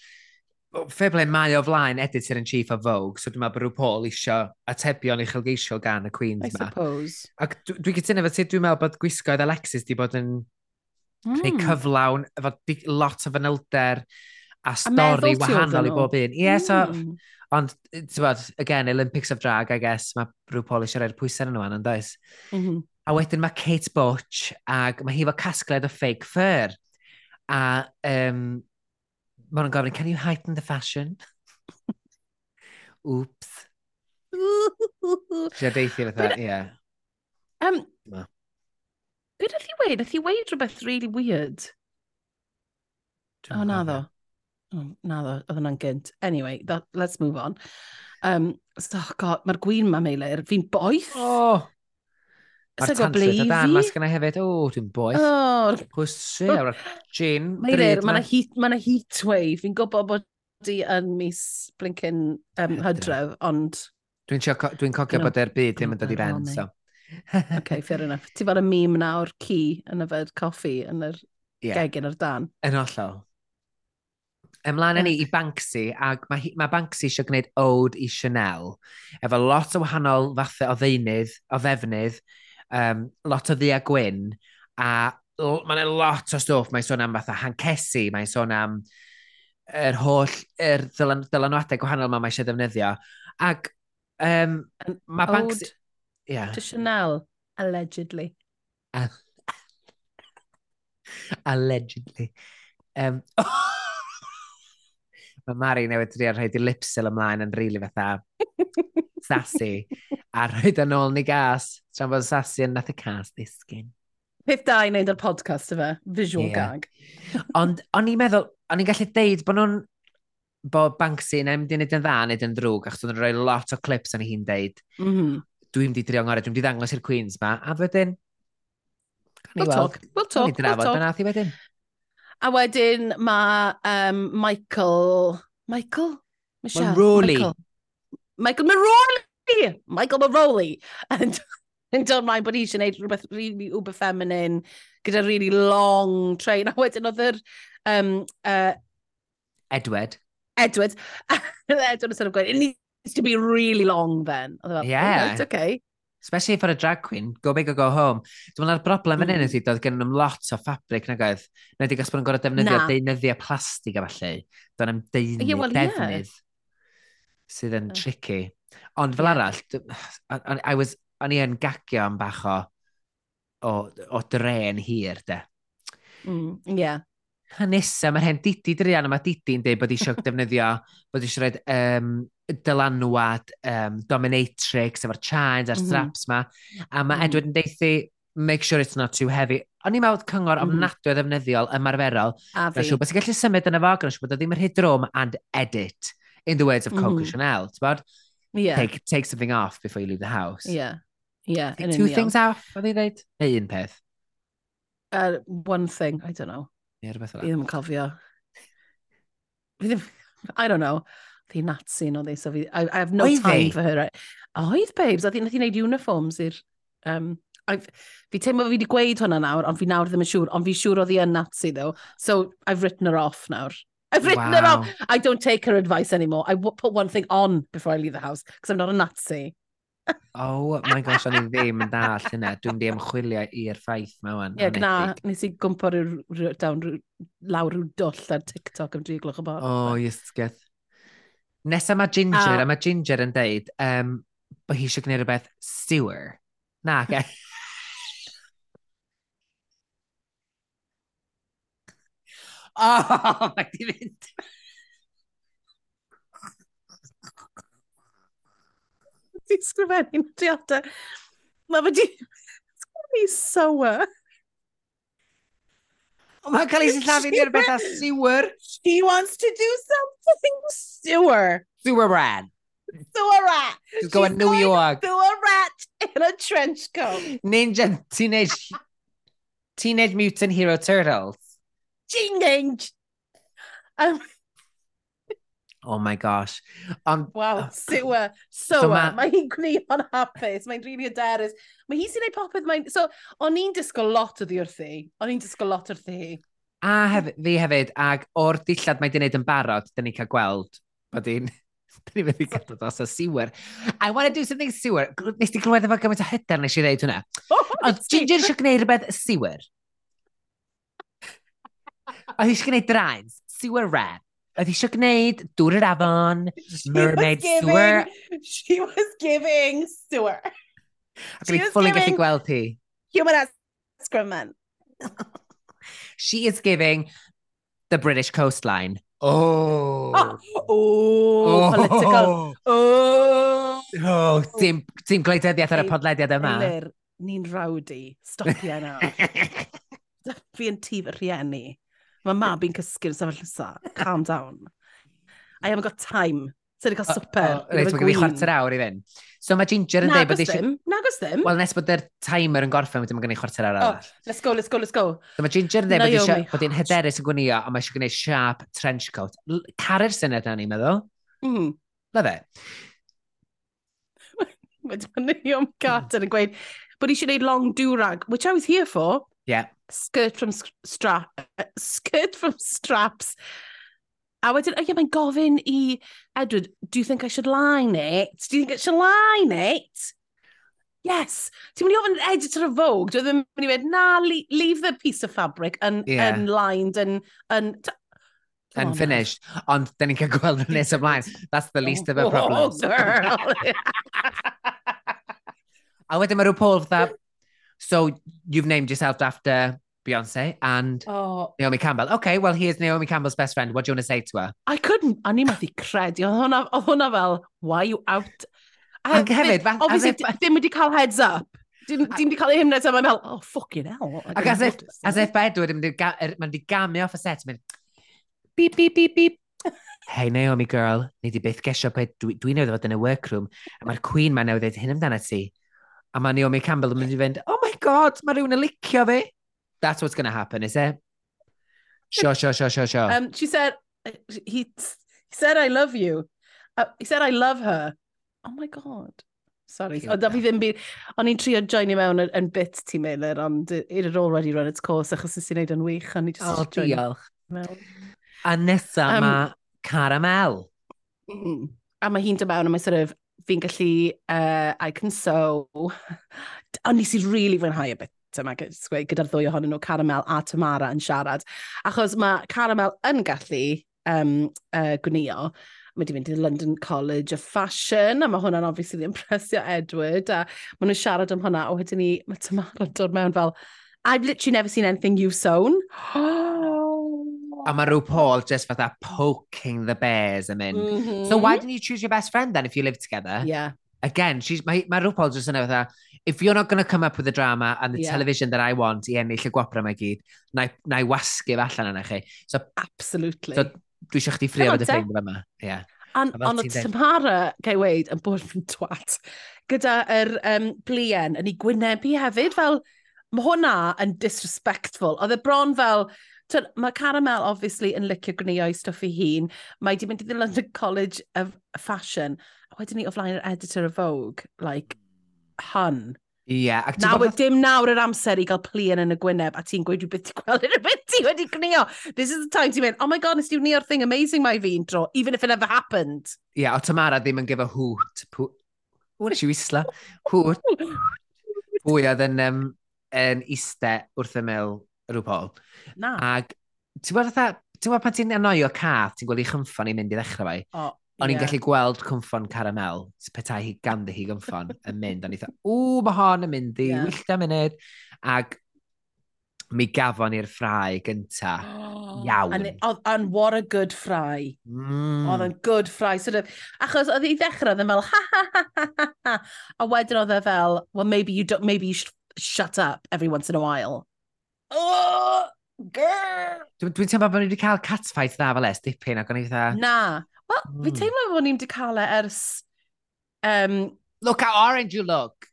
Fe ble mae o flaen editor-in-chief o Vogue, so dwi'n meddwl bod rhyw Paul isio atebion uchelgeisiol gan y Queens I ma. suppose. Ac dwi'n dwi gytuno fe ti, dwi'n meddwl bod gwisgoedd Alexis di bod yn mm. creu cyflawn efo lot o fanylder a stori wahanol i bob un. Ie, yeah, mm. so, ond, ti'n bod, again, Olympics of Drag, I guess, mae rhyw Paul eisiau rhaid pwysau yn nhw yn, does? Mm -hmm. A wedyn mae Kate Butch, ac mae hi fo casgled o fake fur. A um, Mae nhw'n gofyn, can you heighten the fashion? Oops. Ti'n deithi fatha, ie. Um, no. Be ddoth i weid? Nath i weid rhywbeth really weird. O, oh, na ddo. Oh, na ddo, oedd hwnna'n gynt. Anyway, that, let's move on. Um, so, oh god, mae'r gwyn ma meilir, fi'n boeth. Oh. Mae'r tanllyd o dan, mas sgan hefyd, o, oh, dwi'n boeth. Oh. Cwsi, awr, gin, drud. Mae yna heat, ma heat wave, fi'n gwybod bod di yn mis blincyn um, hydref, ond... Dwi'n dwi, co dwi cogio bod e'r byd ddim yn dod i ben, so. OK, fair enough. Ti fel y mîm na o'r ci yn yfed coffi yn yr yeah. gegin ar dan. Yn ollol. Ymlaen ni i Banksy, ac mae, mae Banksy eisiau gwneud ode i Chanel, efo lot o wahanol fathau o ddeunydd, o ddefnydd, um, lot o ddia gwyn, a mae'n lot o stwff, mae'n sôn am fatha hancesi, mae'n sôn am yr holl yr dylan, dylanwadau gwahanol mae eisiau ddefnyddio. Ac um, mae Banksy... Ode yeah. to Chanel, allegedly. allegedly. Um, Mae Mari newid trio rhoi di lipsil ymlaen yn rili really fatha sassy. A rhoi yn ôl ni gas. Tra'n bod sassy yn nath y cas ddisgyn. Peth da i wneud o'r podcast yma, visual yeah. gag. Ond o'n i'n meddwl, o'n i'n gallu deud bod nhw'n bod Banksy yn emdi wneud yn dda neu yn drwg, achos o'n rhoi lot o clips o'n hi'n deud. Mm -hmm. Dwi'n di drio ngorau, dwi'n di ddangos i'r Queens ma, a wedyn... We'll, we'll talk, we'll talk, we'll talk. Dwi'n drafod yn athi wedyn. A wedyn mae um, Michael... Michael? Michelle? Maroli. Michael. Michael Maroli! Michael Maroli! yn dod mlaen bod hi eisiau gwneud rhywbeth really uber feminine gyda really long train. A wedyn oedd yr... Um, uh, Edward. Edward. Edward yn sort of going, it needs to be really long then. Oedd e oh, yeah. Right, okay especially for a drag queen, go big or go home. Dwi'n meddwl na'r broblem yn mm. ydy, doedd gen nhw'n lot o ffabric na goedd. Na di gos bod yn gorau defnyddio deunyddiau plastig a falle. Doedd nhw'n deunydd, yeah, well, defnydd yeah. sydd yn tricky. Ond fel yeah. arall, I was, o'n i yn gagio am bach o, o, o dren hir, de. Mm, yeah hanesau, mae'r hen Didi Drian yma Didi'n dweud bod eisiau defnyddio, bod eisiau rhoi um, dylanwad um, dominatrix efo'r chains a'r mhm. straps ma. A mae mhm. Edward yn deithi, make sure it's not too heavy. O'n i'n meddwl cyngor mm -hmm. ofnadwy o ddefnyddiol ymarferol. A fi. Siw, bod ti'n gallu symud yn y fo, gwneud siw bod o ddim yn hydrwm and edit, in the words of mhm. Coco mm -hmm. Chanel. ti'n Bod, yeah. take, take something off before you leave the house. Yeah. Yeah, take two things off, oedd i dweud? Neu un peth? Uh, one thing, I don't know. Ie, rhywbeth fel Fi ddim yn cofio. I don't know. Fi Nazi no ddi, so fi... I, I have no Oedd time for her. Right? Oedd, babes. Oedd hi nath i wneud uniforms i'r... Um, I've, fi teimlo fi wedi gweud hwnna nawr, ond fi nawr ddim yn siŵr, ond fi siŵr oedd hi yn Nazi though. So, I've written her off nawr. I've written her off. I don't take her advice anymore. I put one thing on before I leave the house, because I'm not a Nazi oh my gosh, o'n i ddim yn dall hynna. Dwi'n di ymchwilio i'r ffaith ma wan. Ie, yeah, gna, nes i gwmpo down lawr rhyw dwll ar TikTok am dri gloch o bod. O, oh, iesgeth. Nesa mae Ginger, a, a mae Ginger yn deud, um, bod hi eisiau gwneud rhywbeth sewer. Na, ge. oh, mae di fynd. Ti'n sgrifennu'n diodau. Mae fe di... Sgrifennu sewer. Mae'n cael ei sillafu i'r beth a sewer. She wants to do something sewer. Sewer rat. Sewer rat. She's going to New York. Sewer rat in a trench coat. Ninja Teenage Teenage Mutant Hero Turtles. Teenage. Um, Oh my gosh. Um, wow, sewer. Sewer. So mae hi'n gwneud o'n hapus, mae'n rili really aderus. Mae hi sy'n ei popeth, Mae... So, o'n i'n disgo lot o wrth hi. O'n i'n disgo lot wrth hi. A hef, fi hefyd, ag o'r dillad mae di wneud yn barod, dyn ni cael gweld bod hi'n... Dyn ni wedi gadw dod os o siwer. I want to do something sewer. Nes ti glywed efo gymaint o hyder nes i ddeud hwnna. Oh, Ond Ginger eisiau gwneud rhywbeth sewer. Oedd eisiau gwneud draen, Sewer red. Oedd eisiau gwneud dŵr yr afon, mermaid she giving, sewer. She was giving sewer. Ac o'n i ffwl yn gallu gweld hi. Human excrement. she is giving the British coastline. Oh. Oh, oh, oh political. Oh. oh. Oh, dim, dim gwleidyddiaeth ar y podlediad yma. Ni'n rawdi. Stopia na. Fi yn tîf y rhieni. Mae mab i'n cysgu'r sefyll nesaf. Calm down. I haven't got time. Sa'n cael swper. Reit, mae'n gwneud chwarter awr i fynd. So mae Ginger yn dweud bod eisiau... Nagos ddim. Wel, nes bod yr timer yn gorffen, wedyn mae'n gwneud chwarter awr arall. Let's go, let's go, let's go. So mae Ginger yn dweud bod eisiau bod e'n hyderus yn gwnio, a mae eisiau gwneud sharp trench coat. Caru'r syniad na ni'n meddwl. Mm-hmm. Mm. Lyfe. Wedyn mae Naomi Carter yn gweud bod eisiau gwneud long do-rag, which I was here for. Yeah skirt from strap, skirt from straps. A wedyn, oh yeah, mae'n gofyn i Edward, do you think I should line it? Do you think I should line it? Yes. Ti'n mynd i ofyn editor of Vogue, dwi ddim mynd i wedi, na, leave the piece of fabric un, yeah. unlined and... un unfinished. Ond, da ni'n cael gweld yn nes ymlaen. That's the least of our oh, problems. Oh, girl! a wedyn mae rhyw Paul fatha, So you've named yourself after Beyonce and oh. Naomi Campbell. Okay, well, here's Naomi Campbell's best friend. What do you want to say to her? I couldn't, a ni methu credu. Oedd hwnna, oedd hwnna fel, why you out? Ac hefyd, fath... Obviously, if... ddim wedi cael heads up. Dim wedi cael ei hymnet, a mae'n fel, oh, fucking hell. Ac as if, as if Bedwyr, er, mae'n di gamu off y set, mynd, beep, beep, beep, beep. Hei Naomi girl, ni di byth gesio beth dwi'n dwi newydd fod yn y workroom, a mae'r Queen mae'n newydd hyn amdano ti. A mae Naomi Campbell yn mynd i fynd, oh my god, mae rhywun yn licio fi. That's what's going to happen, is it? Sure, sure, sure, sure, sure. Um, she said, he, he said I love you. Uh, he said I love her. Oh my god. Sorry. Ond fi ddim byd... O'n i'n trio joini mewn yn bit ti, Meilir, ond it had already run its course, achos nes i'n neud yn wych, O'n i just... Oh, diolch. Mewn. A nesa um, mae Caramel. Mm, a mae hi'n dod mewn, a mae sort of fi'n gallu uh, I can sew. Ond nes i rili really fwynhau y bit yma gyda'r ddwy ohonyn nhw, Caramel a Tamara, yn siarad. Achos mae Caramel yn gallu um, uh, gwnio, mae wedi mynd i London College of Fashion, a mae hwnna'n obviously ddim presio Edward, a maen nhw'n siarad am hwnna, a wedyn ni, mae Tamara dod mewn fel, I've literally never seen anything you've sewn. A mae rhyw Paul just fatha poking the bears yn mynd. Mm -hmm. So why mm-hmm. didn't you choose your best friend then if you live together? Yeah. Again, she's, mae, mae rhyw Paul just yn fatha, if you're not going to come up with the drama and the yeah. television that I want i ennill y gwapra mae gyd, na, na i wasgu allan yna chi. So, Absolutely. So, dwi eisiau chdi ffrio fod y ffrind yma. Yeah. An, ond oedd Tamara, gai weid, yn bod yn twat, gyda yr um, blien yn ei gwynebu hefyd, fel, mae hwnna yn disrespectful. Oedd e bron fel, Tyd, mae Caramel obviously yn licio gwneuo i stwff i hun. Mae di mynd i the London College of Fashion. A wedyn ni o flaen yr editor of Vogue, like, hun. Ie. Yeah, nawr, bod... dim nawr yr amser i gael plian yn y gwyneb a ti'n gweud rhywbeth ti'n gweld yn y beth ti wedi gnio. This is the time ti'n mynd, oh my god, nes ti'n gnio'r thing amazing mae fi'n dro, even if it never happened. Ie, yeah, o Tamara ddim yn gyfo hwt. Hwt nes i wisla. Hwt. Pwy oedd yn, um, yn iste wrth ymyl rhywbeth. Na. Ac ti'n gwybod ti'n gwybod pan ti'n anoio cath, ti'n gweld i chymffon i mynd i ddechrau fe? O, O'n yeah. i'n gallu gweld cymffon caramel, petai hi ganddi hi gymffon yn mynd. O'n i'n dweud, ww, mae hon yn mynd i yeah. wyllta munud. Ac mi gafon i'r ffrau gynta. Oh, Iawn. And, it, oh, and what a good fry. Mm. Oedd yn good fry. Sort of, achos oedd i ddechrau oedd yn fel, ha ha ha ha ha. A wedyn oedd e fel, well, maybe you, don't, maybe you should shut up every once in a while. Oh, girl! Dwi'n dwi teimlo bod ni wedi cael catfight dda fel es dipyn ac o'n i dda... Na. Wel, mm. fi teimlo bod ni wedi cael e ers... Um, look how orange you look.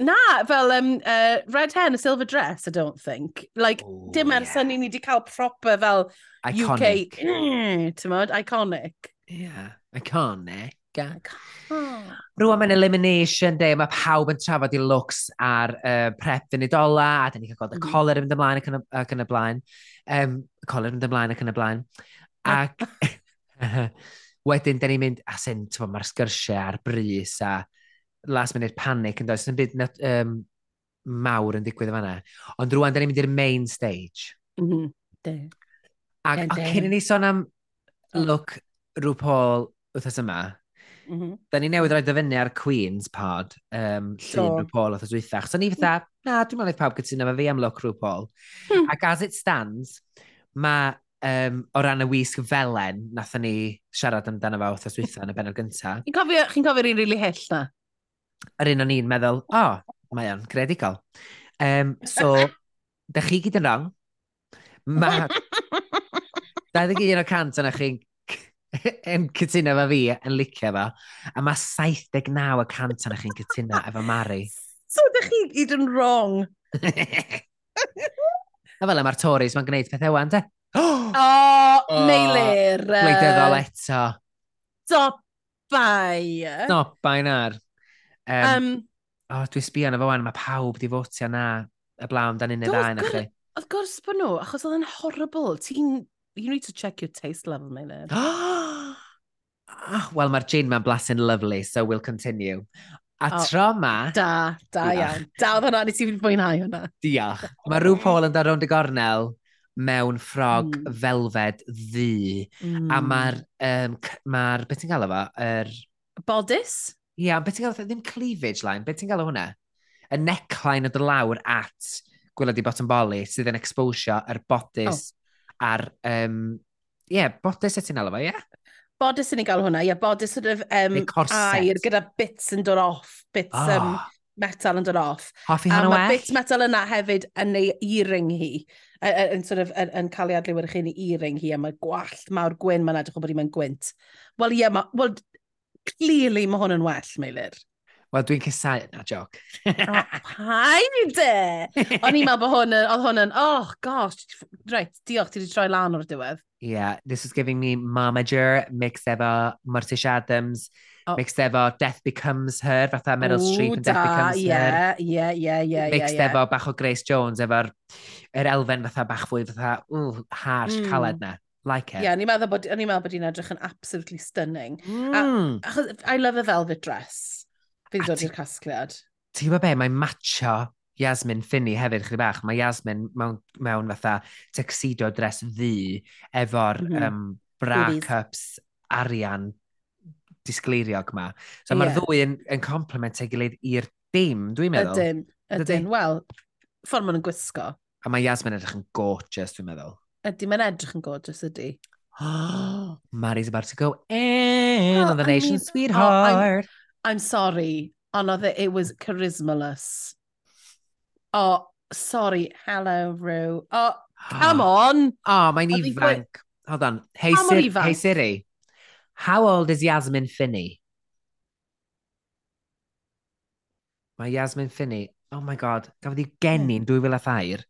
Na, fel um, uh, red hair and a silver dress, I don't think. Like, Ooh, dim ers yeah. ni wedi cael proper fel iconic. UK... Mm, iconic. Yeah, iconic gag. Oh. Rwan mae'n elimination day, mae pawb yn trafod i looks ar uh, prep yn idola, a dyn ni'n cael gweld y coler yn ymlaen ac yn, ac yn y blaen. Um, coler yn ymlaen ac yn y blaen. Ac wedyn, dyn ni'n mynd, a sy'n, mae'r sgyrsiau a'r bris a last minute panic yn does, yn byd um, mawr yn digwydd yma. Ond rwan, dyn ni'n mynd i'r main stage. Mm -hmm. Ac cyn i ni sôn am look RuPaul wythnos yma, Mm -hmm. Da ni newydd roi dyfynu ar Queen's pod, um, llun so. Paul oedd y dwythach. So ni mm. fatha, na, dwi'n meddwl pawb gytuno fe fi am look rhyw Paul. Hmm. Ac as it stands, mae um, o ran y wisg felen, nathon ni siarad amdano fe wrthos dwythaf yn y benod gyntaf. Chi'n cofio, chi cofio'r un rili hyll na? Yr un o'n i'n meddwl, o, oh, mae o'n credigol. Um, so, da chi gyd yn rong. Mae... 21 o cant yna chi'n yn cytuno efo fi yn licio fo, a mae 79 y cant yna chi'n cytuno efo Mari. So, dych chi gyd yn wrong. a fel mae'r Tories mae'n gwneud pethau wan, te? o, oh, oh, meilir. Gwleidyddol eto. Dobai. Dobai na'r. Um, um, o, oh, dwi sbio na fo wan, mae pawb di fotio na y blawn dan un neu ddau na chi. Wrth gwrs bod nhw, achos oedd yn horrible. Ti'n you need to check your taste level, my love. ah, well, mae'r gin ma'n blasen lovely, so we'll continue. A oh, tro ma... Da, da iawn. Da oedd hwnna, nes i fi'n fwynhau hwnna. Diolch. Mae rhyw Paul yn dod rownd y gornel mewn ffrog mm. felfed ddu. Mm. A mae'r... Um, mae'r... Beth ti'n gael efo? Er... Bodys? Ia, yeah, beth ti'n gael efo? Ddim cleavage line. Beth ti'n gael efo hwnna? Y neckline o dy lawr at gwylod i bottom boli sydd yn exposio yr bodys oh ar... Um, Ie, yeah, bodys eti'n alw fe, ie? Yeah? Bodys yn ei gael hwnna, ie, yeah, bodys sort of um, air gyda bits yn dod off, bits oh. um, metal yn dod off. Hoffi hana well. A mae bits metal yna hefyd yn ei earring hi, yn sort of, yn, yn cael ei adlywyrch yn ei earring hi, a mae gwallt mawr gwyn mae'n edrych o bod hi'n gwynt. Wel, ie, yeah, well, clearly mae hwn yn well, Meilir. Wel, dwi'n cysau yna, joc. oh, paid e! O'n i'n meddwl bod hwn yn, oedd hwn yn, oh gosh, reit, diolch, ti wedi troi lan o'r diwedd. Yeah, this is giving me Momager, mixed efo Mortish Adams, oh. mixed efo Death Becomes Her, fatha Meryl Ooh, Streep yn Death Becomes yeah, Her. Yeah, yeah, yeah, mixed yeah, yeah. efo bach o Grace Jones, efo'r er elfen fatha bach fwy fatha, ww, harsh mm. caled na like it. Ie, yeah, ni'n meddwl bod, ni meddwl bod hi'n edrych yn absolutely stunning. Mm. A, hmm. achos, I love a velvet dress. Fi'n dod i'r casgliad. Ti'n gwybod be, mae'n matcho Yasmin Finney hefyd chdi bach. Mae Yasmin mewn, mewn fatha tuxedo dress ddu efo'r mm -hmm. um, bra-cups arian disgleiriog ma. So yeah. mae'r ddwy yn, yn complement ei gilydd i'r dim, dwi'n meddwl. Ydyn, ydyn. Wel, ffordd maen gwisgo. A mae Yasmin edrych yn gorgeous, dwi'n meddwl. Ydy, mae'n edrych yn gorgeous, ydy. Oh, Mary's about to go in oh, on the I nation's mean, sweetheart. Oh, I'm, I'm sorry, ond oedd e, it was charismaless. Oh, sorry, hello, Rue. Oh, come ah. on! Oh, mae'n ifanc. Hold on. Hey, Siri, hey Siri, how old is Yasmin Finney? Mae Yasmin Finney, oh my god, gafodd ei gennin 2004.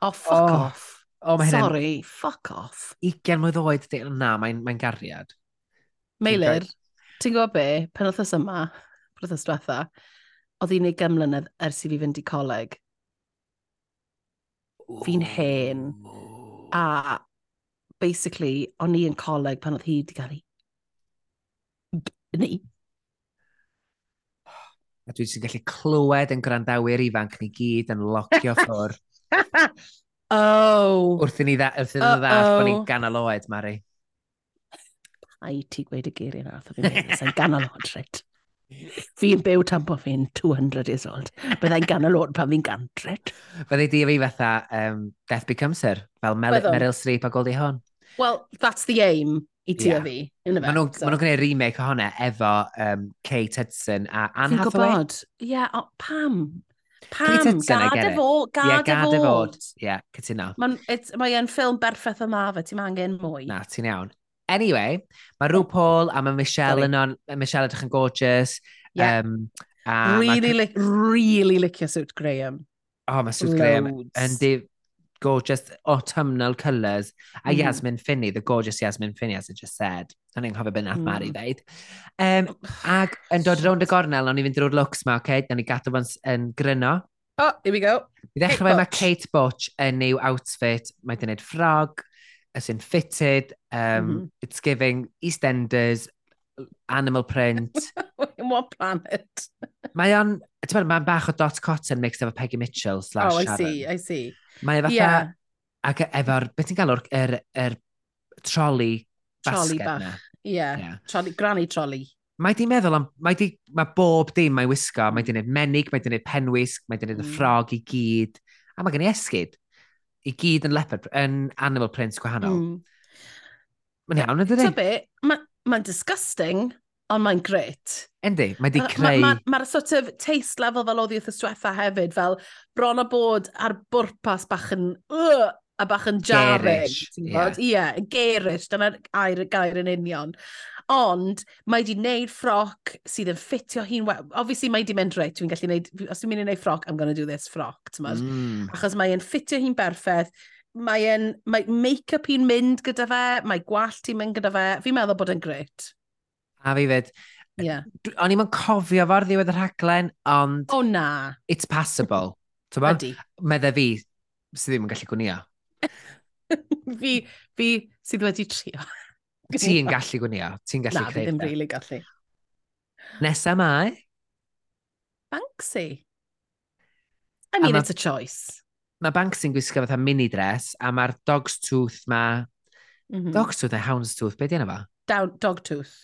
Oh, fuck oh. off. Oh, mae Sorry, fuck off. 20 mlynedd oed, na, mae'n mae gariad. Meilir? Ti'n gwybod be? Pen oedd yma, pen oedd diwetha, oedd hi'n ei gymlynedd ers i fi fynd i coleg. Fi'n hen. A basically, o'n i yn coleg pan oedd hi wedi cael ei... Ni. A dwi ti'n gallu clywed yn gwrandawyr ifanc ni gyd yn locio ffwr. oh! Wrth i ni dda, wrth i ni dda, uh -oh. ni'n ganol oed, Mari a i ti gweud y geiriau na, oedd fi'n meddwl, sa'n ganol odred. Fi'n byw tan bod fi'n 200 years old. Byddai'n ganol oed pan fi'n gantred. Byddai di fi fatha um, Death Becomes Her, fel Mel Byddwn. Meryl Streep a Goldie Hawn. Well, that's the aim i ti yeah. a fi. Maen nhw'n so. ma nhw gwneud remake ohonne efo um, Kate Hudson a Anne Hathaway. Fi'n gwybod. Ie, yeah, oh, pam? Kate Pam, gad y e e e fod, gad y fod. Ie, cytuno. Mae'n ffilm berffeth yma fe, ti'n angen mwy. Na, ti'n iawn. Anyway, mae rhyw Paul a mae Michelle yn on... Michelle edrych yn gorgeous. Yeah. Um, a really, li really licio suit Graham. Oh, mae suit Loads. Graham yn gorgeous autumnal colours. A mm. Yasmin Finney, the gorgeous Yasmin Finney, as I just said. Ond i'n cofio beth nath mm. Mari ddeud. Um, ac yn dod rownd y gornel, o'n i fynd drwy'r looks ma, okay? Da ni gadw fo'n yn gryno. Oh, here we go. I ddechrau fe mae Kate Butch yn new outfit. Mae dyn nhw'n ffrog, as in fitted, um, mm -hmm. it's giving EastEnders, animal print. in what planet? mae o'n, ti'n meddwl, mae'n bach o dot cotton mixed efo Peggy Mitchell slash Oh, I Sharon. see, I see. Mae fatha, yeah. ac e-, efo'r, beth ti'n galw'r er, er troli basged bach. na. Ie, yeah. yeah. troli, granny troli. Mae di meddwl am, mae, di, mae bob dim mae wisgo, mae di wneud menig, mae di wneud penwisg, mae di wneud y mm. ffrog i gyd, a mae gen i esgyd i gyd yn leopard, yn animal prints gwahanol. Mm. Mae'n iawn, ydy? Ta be, mae'n ma disgusting, ond mae'n gret. Yndi, mae di creu... Mae'r ma, ma, ma sort of taste level fel oedd i wrth ystwetha hefyd, fel bron o bod ar bwrpas bach yn... Uh, a bach yn jarring. Gerish, ie. Yeah. Ie, yeah, gerish, dyna'r air gair yn union. Ond mae di wneud ffroc sydd yn ffitio hi'n... Obviously mae di mynd reit, dwi'n gallu wneud... Os dwi'n mynd i wneud ffroc, I'm going to do this ffroc, ti'n mynd. Mm. Achos mae'n ffitio hi'n berffaith, mae. Mae make-up hi'n mynd gyda fe, mae gwallt hi'n mynd gyda fe. Fi'n meddwl bod yn gret. A fi fyd. Yeah. O'n i'n cofio fo'r ddiwedd y rhaglen, ond... O oh, na. It's passable. Tyma? Ydy. Medda fi, sydd ddim yn gallu gwnio. fi, fi sydd wedi trio. Ti'n gallu gwnio, ti'n gallu Na, creu. Na, ddim really gallu. Nesa mae? Banksy. I mean, a it's a choice. Mae Banksy'n gwisgo fatha mini dress, a mae'r dog's tooth ma... Mm -hmm. Dog's tooth a hound's tooth, be di yna Down, Dog tooth.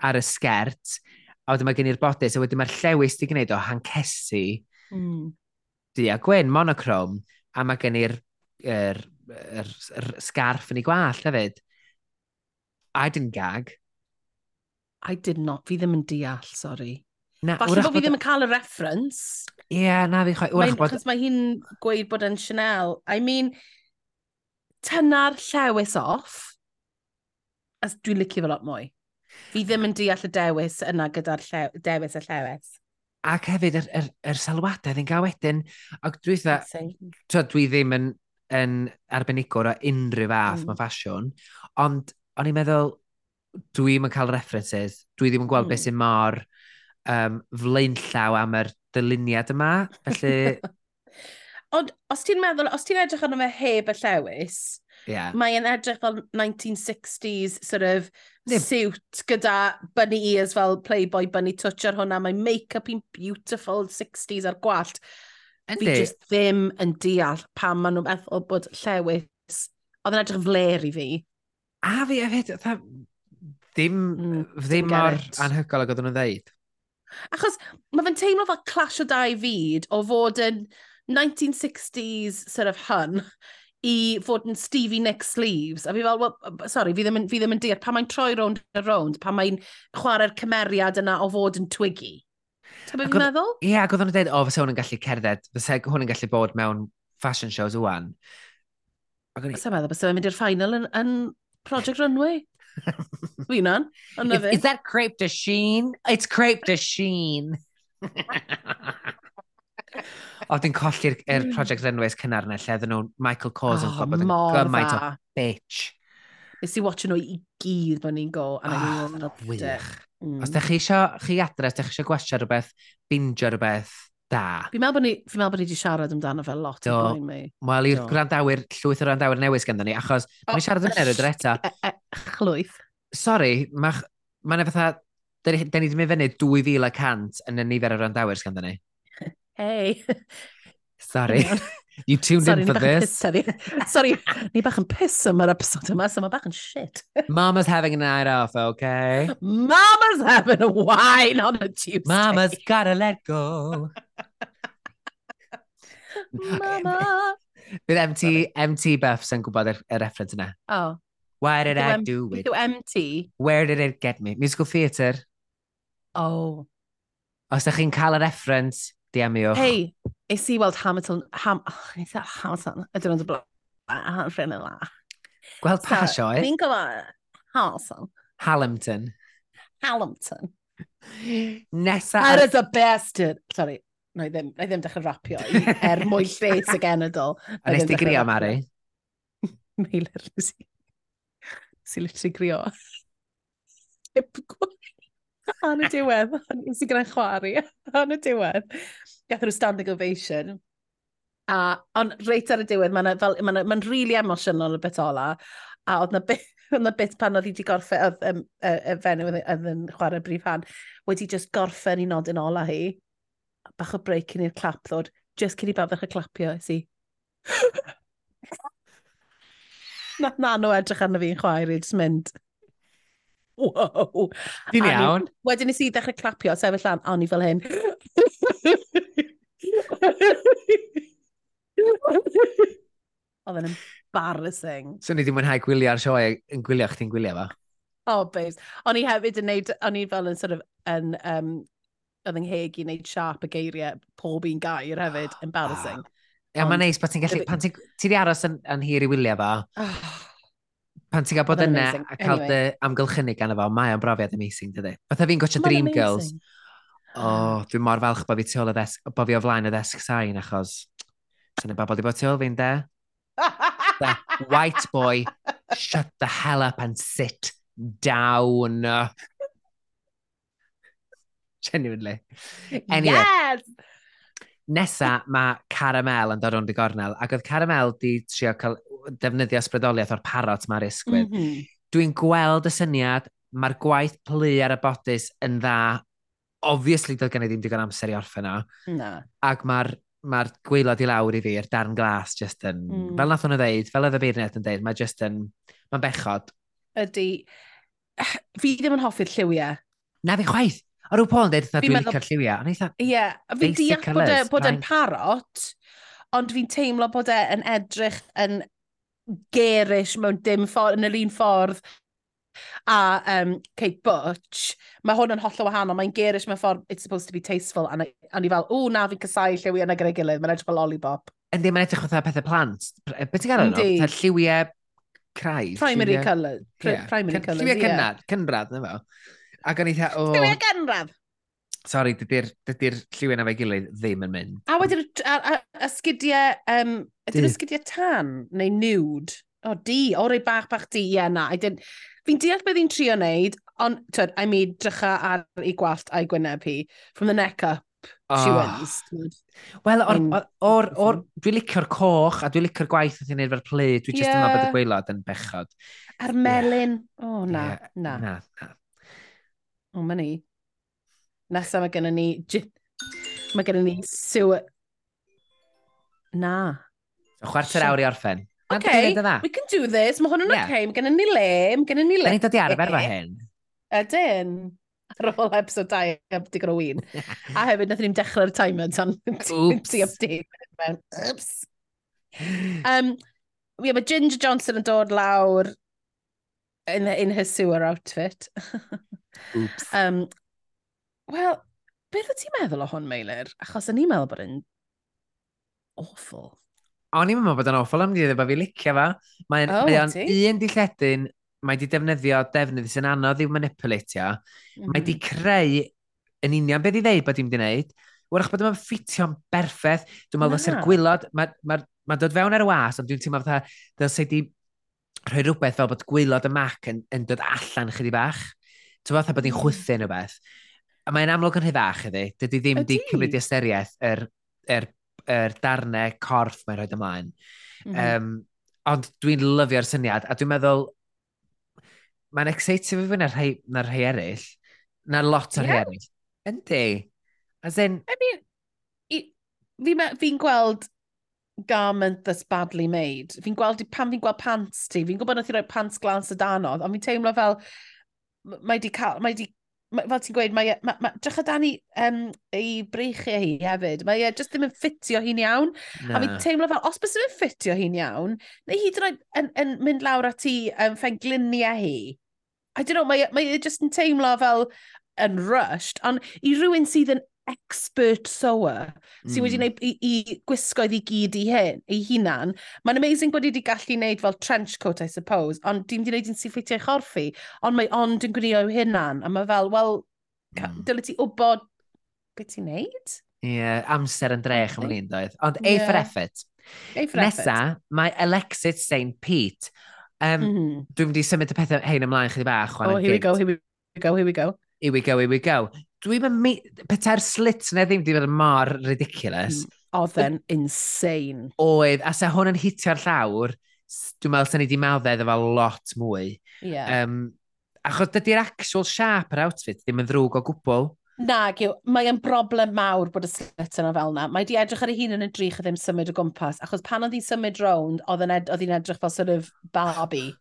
Ar y sgert, a wedyn mae gen i'r bodys, a wedyn mae'r llewis di gwneud o hancesu. mm. Di a gwyn, monochrome, a mae gen i'r er, er, er, sgarff yn ei gwallt hefyd. I didn't gag. I did not. Fi ddim yn deall, sorry. Na, Falle bod fi ddim yn cael y reference. Ie, yeah, na fi chwaith. Wrach bod... Cos mae hi'n gweud bod yn Chanel. I mean, tyna'r llewis off, as dwi'n licio fel lot mwy. Fi ddim yn deall y dewis yna gyda'r llew, dewis y llewis. Ac hefyd, yr, yr, yr sylwadau ddim gael wedyn. Ac dwi, dda, dwi ddim yn, yn arbenigwr o unrhyw fath mm. mewn ffasiwn, ond o'n i'n meddwl, dwi'm yn cael references, dwi ddim yn gweld mm. beth sy'n mor um, flaenllaw am yr dyluniad yma, felly... Ond os ti'n meddwl, os ti'n edrych arno fe heb y llewis, yeah. mae'n edrych fel 1960s sort of Nib. suit gyda bunny ears fel Playboy bunny touch ar hwnna. Mae make-up i'n beautiful 60s ar gwallt. Yndi. Fi just ddim yn deall pam maen nhw'n meddwl bod llewis. Oedd yn edrych fler i fi. A fi hefyd, ddim, mm, ddim mor anhygol ag oedden nhw'n ddeud. Achos mae fe'n teimlo fel clash o dau fyd o fod yn 1960s sort of hun i fod yn Stevie Nicks sleeves. A fi fel, well, sorry, fi ddim yn, fi ddim yn deall, pan mae'n troi rownd a rownd, pan mae'n chwarae'r cymeriad yna o fod yn twiggy. Ta beth fi'n meddwl? Ie, ac oedden nhw'n dweud, o, fysa hwn yn gallu cerdded, fysa hwn yn gallu bod mewn fashion shows wwan. Ac o'n i... Sa'n meddwl, fysa fe'n mynd i'r final yn, yn Project Runway. Fi Finan. Is, is that crepe de sheen? It's crepe de sheen. o, dwi'n colli'r er mm. Project Runways cynnar yna lle oedden nhw Michael Cors yn oh, gwybod yn gymaint o bitch. Nes i watch nhw i gyd pan ni'n go, and oh, I ah, loved it. Mm. Os da chi eisiau chi adres, da chi eisiau gwestiwn rhywbeth, binge rhywbeth, da. Fi'n meddwl bod ni, fi meddwl bod ni wedi siarad amdano fel lot o blaen mi. Wel, i'r grandawyr, llwyth o grandawyr newydd ganddo ni, achos oh, mae'n siarad yn eryd yr eto. E, e, Chlwyth. Sori, mae'n ma fatha, da ni wedi mynd fyny 2,100 yn y nifer o grandawyr ganddo ni. Hei. Sorry. You tuned Sorry, in for this. Sorry, ni bach yn piss am yr episod yma, so mae bach yn shit. Mama's having a night off, okay? Mama's having a wine on a Tuesday. Mama's gotta let go. Mama! Bydd MT, MT Buffs yn gwybod y, y reference yna. Oh. Why did I do it? Yw MT? Where did it get me? Musical Theatre. Oh. Os ydych chi'n cael y reference, DM-iwch. Hei, es i weld Hamilton, ham, oh, nes i Hamilton, y dyn nhw'n blaen, ffrind yna. Gweld pa so, sioe? Fi'n gofio Hamilton. Halimton. Hamilton. Nesa... That ar... is a bastard. Sorry no, i ddim, i ddim dechrau rapio i, er mwy lles y genedl. A nes di grio, Mari? Meilir, nes i. Nes i literally grio. Lip Yn y diwedd, nes i gyda'n chwari, yn y diwedd. Gath nhw standing ovation. A, ond reit ar y diwedd, mae'n ma ma ma really emosiynol y bit ola. A oedd na bit, oedd na bit pan oedd hi wedi gorffen, oedd um, y, y fenyw oedd yn chwarae brif han, wedi just gorffen i nodyn ola hi bach o break yn i'r clap ddod, just cyn i baddach y clapio, si. na, na nhw edrych arno fi'n chwaer i, just mynd. Wow. Di'n iawn. Wedyn nes i ddechrau clapio, sefyll lan, a ni fel hyn. Oedd yn embarrassing. So ni di mwynhau gwylio ar sioe yn gwylio chdi'n gwylio fa? Oh, babes. O'n i hefyd yn neud, o'n i fel yn sort of, yn um, oedd yng ngheg i wneud siarp y geiriau pob un gair hefyd, embarrassing. Ah. Ia, mae'n neis pan ti'n gallu, pan ti'n ti aros yn, yn hir i wylio fo, pan ti'n cael bod yna a cael dy amgylchynu gan efo, mae o'n brofiad amazing, dydy. Fatha fi'n gotio Dreamgirls. O, oh, dwi mor falch bod fi tu ôl y ddesg, bod fi o flaen y ddesg sain, achos sy'n ei bobl di bod tu ôl fi'n de. The white boy, shut the hell up and sit down genuinely. Anyway. Yes! Nesa, mae Caramel yn dod o'n i gornel, ac oedd Caramel di trio cael defnyddio ysbrydoliaeth o'r parot mae'r isgwyd. Mm -hmm. Dwi'n gweld y syniad, mae'r gwaith plu ar y bodys yn dda. Obviously, doedd gen i ddim digon amser i orffen o. Na. Ac mae'r mae'r gwaelod i lawr i fi, yr darn glas, just yn... Mm. Fel nath hwnnw ddeud, fel oedd y beirnet yn dweud, mae just yn... Mae'n bechod. Ydy. Fi ddim yn hoffi'r lliwiau. Na fi chwaith. O rhyw Paul yn dweud, dwi'n meddwl... lliwiau. Ond eitha, Ie, yeah. fi'n basic deall bod, e, colours, bod e'n fine. parot, ond fi'n teimlo bod e'n edrych yn gerish mewn dim ffordd, yn yr un ffordd a um, Kate Butch, mae hwn yn holl o wahanol. Mae'n gerish mewn ffordd, it's supposed to be tasteful. A na- a ni fel, o na, fi'n casau lliwi yna gyda'i gilydd. Mae'n edrych fel lollipop. yndi, mae'n edrych fatha pethau plant. Beth ti'n gael nhw? Yndi. Ta lliwiau craidd. Primary colour. Primary colours, Lliwiau ie. cynrad, cynrad, na fo. Ac o'n i o... Dwi'n ganraf? Sorry, dydy'r dy lliwyn fe gilydd ddim yn mynd. A wedyn y sgidiau, um, ydy'r sgidiau tan neu nude? O, di, o rei bach bach di, ie yeah, na. Fi'n deall beth i'n trio wneud, ond, twyd, I mean, drycha ar ei gwallt a'i gwyneb hi. From the neck up, oh. she ah. wins. Wel, o'r, or, or, or, dwi'n licio'r coch a dwi'n licio'r gwaith oedd hi'n neud fel play, dwi'n yeah. just yma bod y gweilod yn bechod. A'r melyn, yeah. o oh, na, yeah. na. Na, na. O, ma ni. Nesaf mae gennym ni... gi- Mae gennym ni sewer... Na. Chwarter awr i orffen. Ma'n Okay, dyna e we can do this. Mae hwn yn yeah. Ie. okay. Mae gennym ni le. Mae gennym ni Da le. ni'n dod i arfer fe hyn. Ydyn. Ar ôl episode 2 heb digon o win. A hefyd, nath ni'n dechrau'r timer tan Oops. ti update. mewn. Oops. Um, yeah, mae Ginger Johnson yn dod lawr in, in her sewer outfit. Oops. Um, Wel, beth wyt ti'n meddwl o hwn, Meilir? Achos o'n i'n meddwl bod yn awful. O'n i'n meddwl bod yn awful, am ddim bod fi licio fa. Mae'n oh, mae un dilledyn, mae di defnyddio defnydd sy'n anodd i'w manipulatio. Mm. Mae di mhm. creu yn union beth i ddeud bod i'n mynd i wneud. Wrach bod yma'n ffitio'n berffaith. Dwi'n meddwl fysa'r gwylod, mae'n ma, ma dod fewn ar y was, ond dwi'n teimlo fatha, dylse di rhoi rhywbeth fel bod gwylod y mac yn, yn dod allan chydig bach. Ti'n fatha bod ni'n chwythu neu beth. A mae'n amlwg yn rhyddach ydi. Dydy ddim wedi cymryd i ystyriaeth yr, yr, yr darnau corff mae'n rhoi ymlaen. Mm -hmm. um, ond dwi'n lyfio'r syniad, a dwi'n meddwl, mae'n exciting fi fwy na'r rhai, na rhai eraill. Na lot o'r yeah. rhai eraill. Yndi. As in... I mean, fi'n fi gweld garment that's badly made. Fi'n gweld, pan fi'n gweld pants ti, fi'n gwybod nath i roi pants glans y danodd, ond fi'n teimlo fel, mae di cael, mae di, ma, fel ti'n gweud, mae, e, ma, ma, drach o dan i, um, ei breichiau hi hefyd, mae e just ddim yn ffitio hi'n iawn, na. a fi'n teimlo fel, os bys ddim yn ffitio hi'n iawn, neu hyd yn oed yn, yn, mynd lawr at ti um, ffengluniau hi, I don't know, mae, e, mae e just yn teimlo fel, yn rushed, ond i rywun sydd yn expert sewer mm. sydd wedi hmm. gwneud i, i gwisgoedd i gyd i hyn, ei hunan. Mae'n amazing bod i wedi gallu gwneud fel trench coat, I suppose, ond dim wedi gwneud yn sy'n ffeitio'i chorffi, ond mae ond yn gwneud o'i hunan, a mae fel, wel, mm. dylai ti wybod beth ti'n neud? Ie, yeah, amser yn drech am ni'n doedd. Ond yeah. A for effort. A for Nesa, mae Alexis St. Pete. Um, mm -hmm. Dwi'n mynd i symud y pethau hein ymlaen chydig bach. Oh, here we go, here we go, here we go. Here we go, here we go. Dwi'n mynd... Peter Slit neu ddim wedi bod yn mor ridiculous. Mm, oedd yn insane. Oedd, a se hwn yn hitio'r llawr, dwi'n meddwl sy'n ni wedi meddwl efo lot mwy. Yeah. Um, achos dydy'r actual sharp yr outfit ddim yn ddrwg o gwbl. Na, gyw, mae yn broblem mawr bod y slit yna fel yna. Mae di edrych ar ei hun yn y drych a ddim symud o gwmpas, achos pan oedd hi'n symud rownd, oedd hi'n ed edrych fel sort of Barbie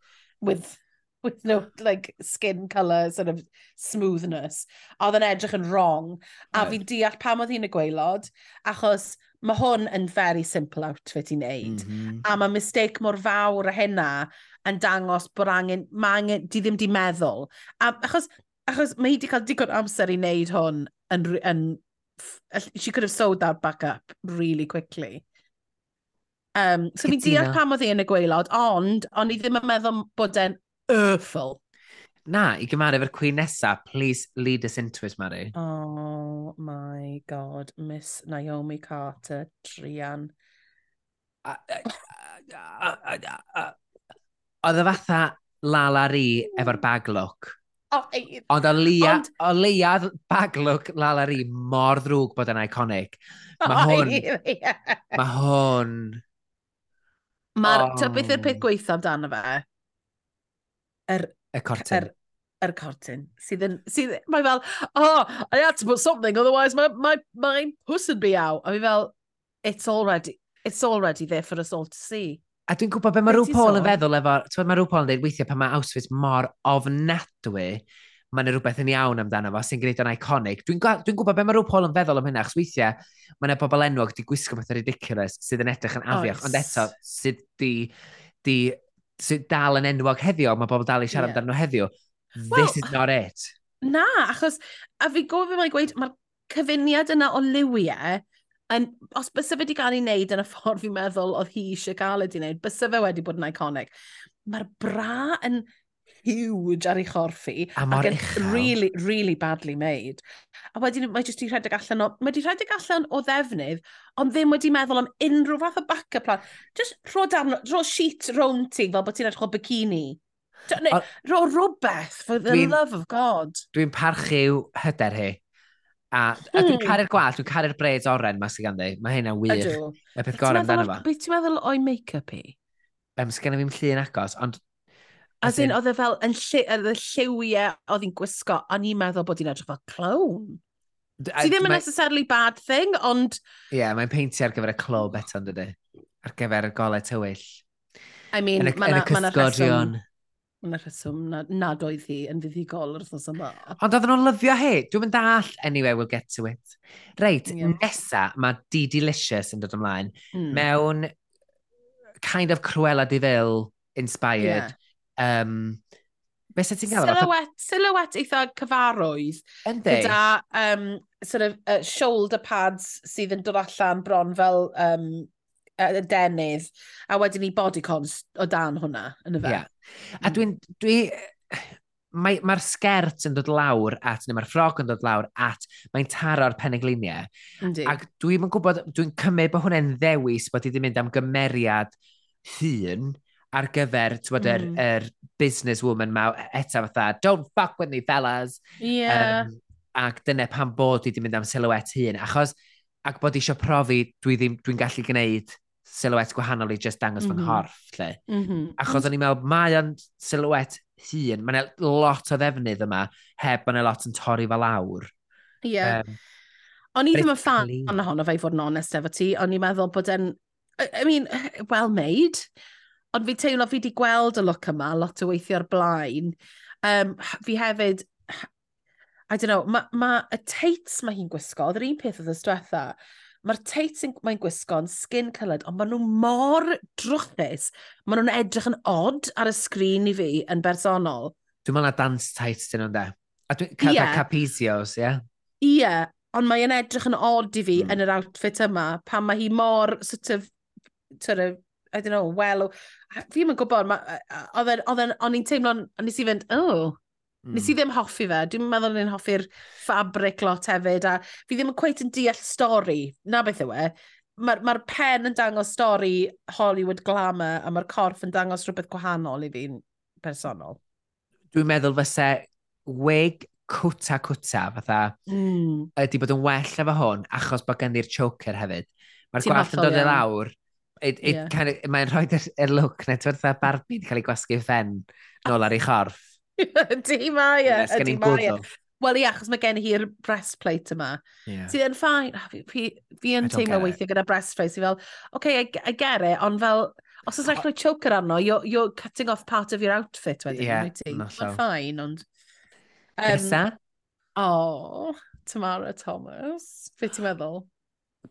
with with no like skin colour sort of smoothness. A oedd yn edrych yn wrong. A right. fi'n deall pam oedd hi'n y gweilod, achos mae hwn yn very simple outfit i wneud. Mm -hmm. A mae mistake mor fawr a hynna yn dangos bod angen, mae angen, di ddim di meddwl. A, achos, achos mae hi wedi cael digon amser i wneud hwn yn, yn, she could have sewed that back up really quickly. Um, so fi'n deall pam oedd hi yn y gweilod, ond, ond i ddim yn meddwl bod e'n awful. Na, i gymaru efo'r cwyn nesa, please lead us into it, Mary. Oh my god, Miss Naomi Carter, Trian. Oedd y fatha Lala Ri efo'r baglwc. Ond o leia, o leia look Lala Ri mor ddrwg bod yn iconic. Mae hwn... Mae hwn... Mae'r... Oh. Ta beth yw'r peth oh. gweithio amdano fe? Yr... Y cortyn. Yr, yr cortyn. Sydd yn... Sydd, mae fel, oh, I had to put something, otherwise my, my, my puss would be out. A fi fel, it's already, it's already there for us all to see. A dwi'n gwybod beth mae rhyw Paul yn feddwl efo, ti'n mae rhyw Paul yn dweud weithiau pan mae Auschwitz mor ofnadwy, mae'n rhywbeth yn iawn amdano fo sy'n gwneud o'n iconic. Dwi'n dwi gwybod beth mae rhyw Paul yn feddwl am hynna, achos weithiau mae yna bobl enwog di gwisgo bethau ridiculous sydd yn edrych yn afiach, ond eto sydd di, di sydd dal yn enwog heddiw, mae bobl dal i siarad yeah. amdano heddiw. This well, is not it. Na, achos, a fi gofyn mae'n gweud, mae'r cyfuniad yna o liwiau, yn, os bys fe wedi cael ei wneud yn y ffordd fi'n meddwl oedd hi eisiau cael ei wneud, bys fe wedi bod yn iconic. Mae'r bra yn huge ar ei chorff i. A mor uchel. really, really badly made. A wedyn mae jyst i rhedeg allan o... Mae di rhedeg allan o ddefnydd, ond ddim wedi meddwl am unrhyw fath o backup plan. Just rho, darn, rho sheet round ti fel bod ti'n edrych o bikini. Neu, rho rhywbeth, for the love of God. Dwi'n parchu hyder hi. A, a dwi'n hmm. caru'r gwallt, dwi'n caru'r braids oren mas i ganddi. Mae hynna'n wych. Y peth gorau amdano fo. Beth ti'n meddwl o'i make-up i? Um, i fi'n llun agos, ond As in, oedd e fel yn lli, y lliwiau oedd hi'n gwisgo, o'n i'n meddwl bod hi'n edrych fel clown. Ti ddim yn necessarily bad thing, ond... Ie, yeah, mae'n peinti ar gyfer y clwb eto, yn dydy. Ar gyfer y golau tywyll. I mean, mae'n ma rheswm... Mae'n rheswm nad, nad oedd hi yn fuddigol wrth os yma. Ond oedden nhw'n lyfio hi. Dwi'n mynd all. Anyway, we'll get to it. Reit, yeah. nesa mae Di Delicious yn dod ymlaen mm. mewn kind of Cruella de Vil inspired. Yeah um, Be sy'n ti'n gael? Silhouette, silhouette eitha cyfarwydd. Yndi. Gyda um, sort of, uh, shoulder pads sydd yn dod allan bron fel um, uh, denydd, a wedyn ni bodycons o dan hwnna, yn y fe. Yeah. A mm. dwi'n... Dwi, Mae'r mae, sgert yn dod lawr at, neu mae'r ffrog yn dod lawr at, mae'n taro'r penegliniau. Ac dwi'n gwybod, dwi'n cymryd bod hwnna'n ddewis bod i ddim mynd am gymeriad hun, ar gyfer, ti'n bod, yr, mm. er business woman ma, e, eto fatha, don't fuck with me fellas. Yeah. Um, ac dyna pan bod i wedi mynd am silhouette hun, achos ac bod eisiau profi dwi ddim, dwi'n gallu gwneud silhouette gwahanol i just dangos mm -hmm. fy mhm. nghorff, lle. Mm -hmm. Achos o'n i'n meddwl, mae o'n silhouette hun, mae'n lot o ddefnydd yma, heb bod yna lot yn torri fel awr. Ie. Yeah. Um, o'n i ddim yn fan ohono fe i fod yn onest efo ti, o'n i'n meddwl bod e'n, I mean, well made, Ond fi teimlo fi wedi gweld y look yma lot o weithio ar blaen. Um, fi hefyd, I don't know, mae ma, y teits mae hi'n gwisgo, oedd yr un peth oedd y stwetha, mae'r teits mae'n gwisgo yn skin coloured, ond maen nhw mor drwchus, maen nhw'n edrych yn odd ar y sgrin i fi yn bersonol. Dwi'n meddwl na dance tights dyn nhw'n de. A dwi'n cael yeah. capizios, ie? Yeah? Ie, yeah, ond mae'n edrych yn odd i fi mm. yn yr outfit yma, pan mae hi mor sort of, sort of I don't know, well, fi ddim yn gwybod, o'n i'n teimlo'n, nes i fynd, oh, Mm. Nes i ddim hoffi fe. Dwi'n meddwl ni'n hoffi'r ffabric lot hefyd. A fi ddim yn cweit yn deall stori. Na beth yw e. Mae'r ma, pen yn dangos stori Hollywood glamour a mae'r corff yn dangos rhywbeth gwahanol i fi'n personol. Dwi'n meddwl fysa wig cwta cwta fatha mm. ydy bod yn well efo hwn achos bod gen i'r choker hefyd. Mae'r gwallt yn dod e i lawr it, it yeah. kind of, mae'n rhoi y look na ti'n fatha Barbie wedi cael ei gwasgu ffen nôl ar ei chorff. Di mae e, ydi mae e. Wel ie, achos mae gen hi'r breastplate yma. Yeah. Sydd yn ffain, fi, fi yn teimlo weithio gyda breastplate, sydd fel, okay, I, I get it, ond fel, os oes rhaid rhoi choker arno, you're, you're cutting off part of your outfit wedyn, Ie, yeah, ti. Mae'n ffain, ond... Um, Nesa? O, oh, Tamara Thomas. Be ti'n meddwl?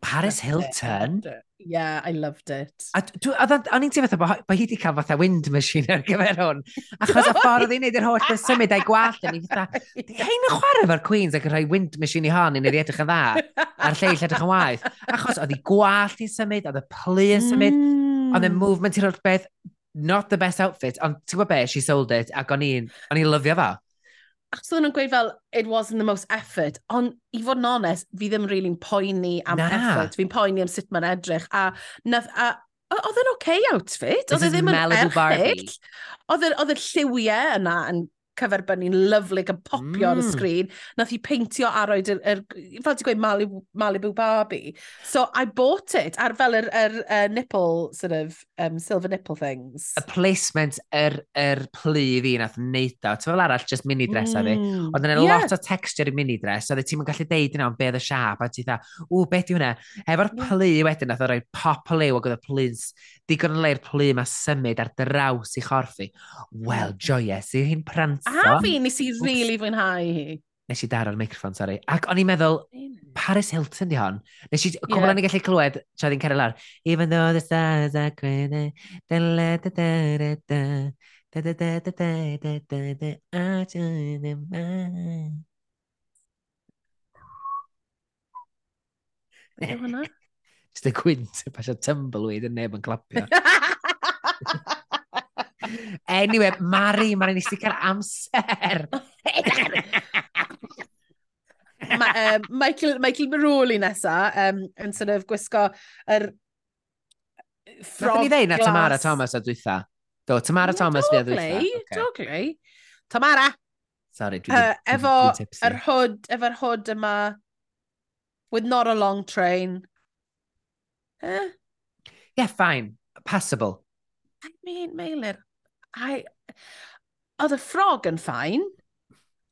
Paris Hilton? Yeah, I loved it. A, dwi, a, a ni'n teimlo fatha, bod hi wedi cael fatha wind machine ar gyfer hwn. Achos y ffordd oedd hi'n neud yr holl beth symud a'i gwallt, ni fatha, hein yn chwarae fo'r Queens ac yn rhoi wind machine i hon i wneud edrych yn dda, a'r lleill edrych yn waith. Achos oedd hi gwallt i'n symud, oedd y plu yn symud, mm. oedd y mm. movement i'r holl beth, not the best outfit, ond ti'n gwybod be, she sold it, ac o'n i'n lyfio fo achos oedden nhw'n gweud fel, it wasn't the most effort, ond i fod yn onest, fi ddim rili'n really poeni am Na. effort, fi'n poeni am sut mae'n edrych, a, nath, a oedd yn oce okay outfit, oedd e ddim yn erchill, oedd e, y e lliwiau yna yn cyferbynnu'n lyflu yn popio mm. ar y mm. sgrin. Nath hi peintio ar oed, er, er, fel ti'n gweud, Malibu, Malibu Barbie. So I bought it ar fel yr yr, er, nipple, sort of, um, silver nipple things. Y placement, yr er, er plu fi nath wneud o. Ti'n fel arall, just mini dress e. mm. fi. Ond yna yeah. lot o texture i mini dress, oedd e ti'n gallu deud yna, be oedd y siap, a ti'n dda, ww, beth yw hwnna? Efo'r mm. yeah. plu wedyn, nath o roi pop lew ac oedd y plu'n digon o leir plu mae symud ar draws i chorffi. Wel, joyous, i hi'n prant A fi, nes i rili really fwynhau hi. Nes i daro'r microffon, sori. Ac o'n i'n meddwl, Paris Hilton di hon. Nes i, cwbl yeah. o'n i gallu clywed, tra oedd hi'n cerdded lawr. Even though the stars are crazy, da la da da da da da da da da da da da da da Yw hwnna? Just a gwynt, pasio tumbleweed yn neb yn clapio. Anyway, Mari, mae'n ni cael amser. Ma, um, Michael, Michael Maroli nesa um, yn sort of gwisgo yr ffrog glas. Ni ddeud na Tamara Thomas a dwytha. Do, Tamara mm, Thomas fi a dwytha. Dogli, okay. Tamara. Sorry, dwi uh, Efo yr hod, efo'r hod yma, with not a long train. Eh? Yeah, fine. Passable. I mean, Meilir. I... Oedd y ffrog yn ffain,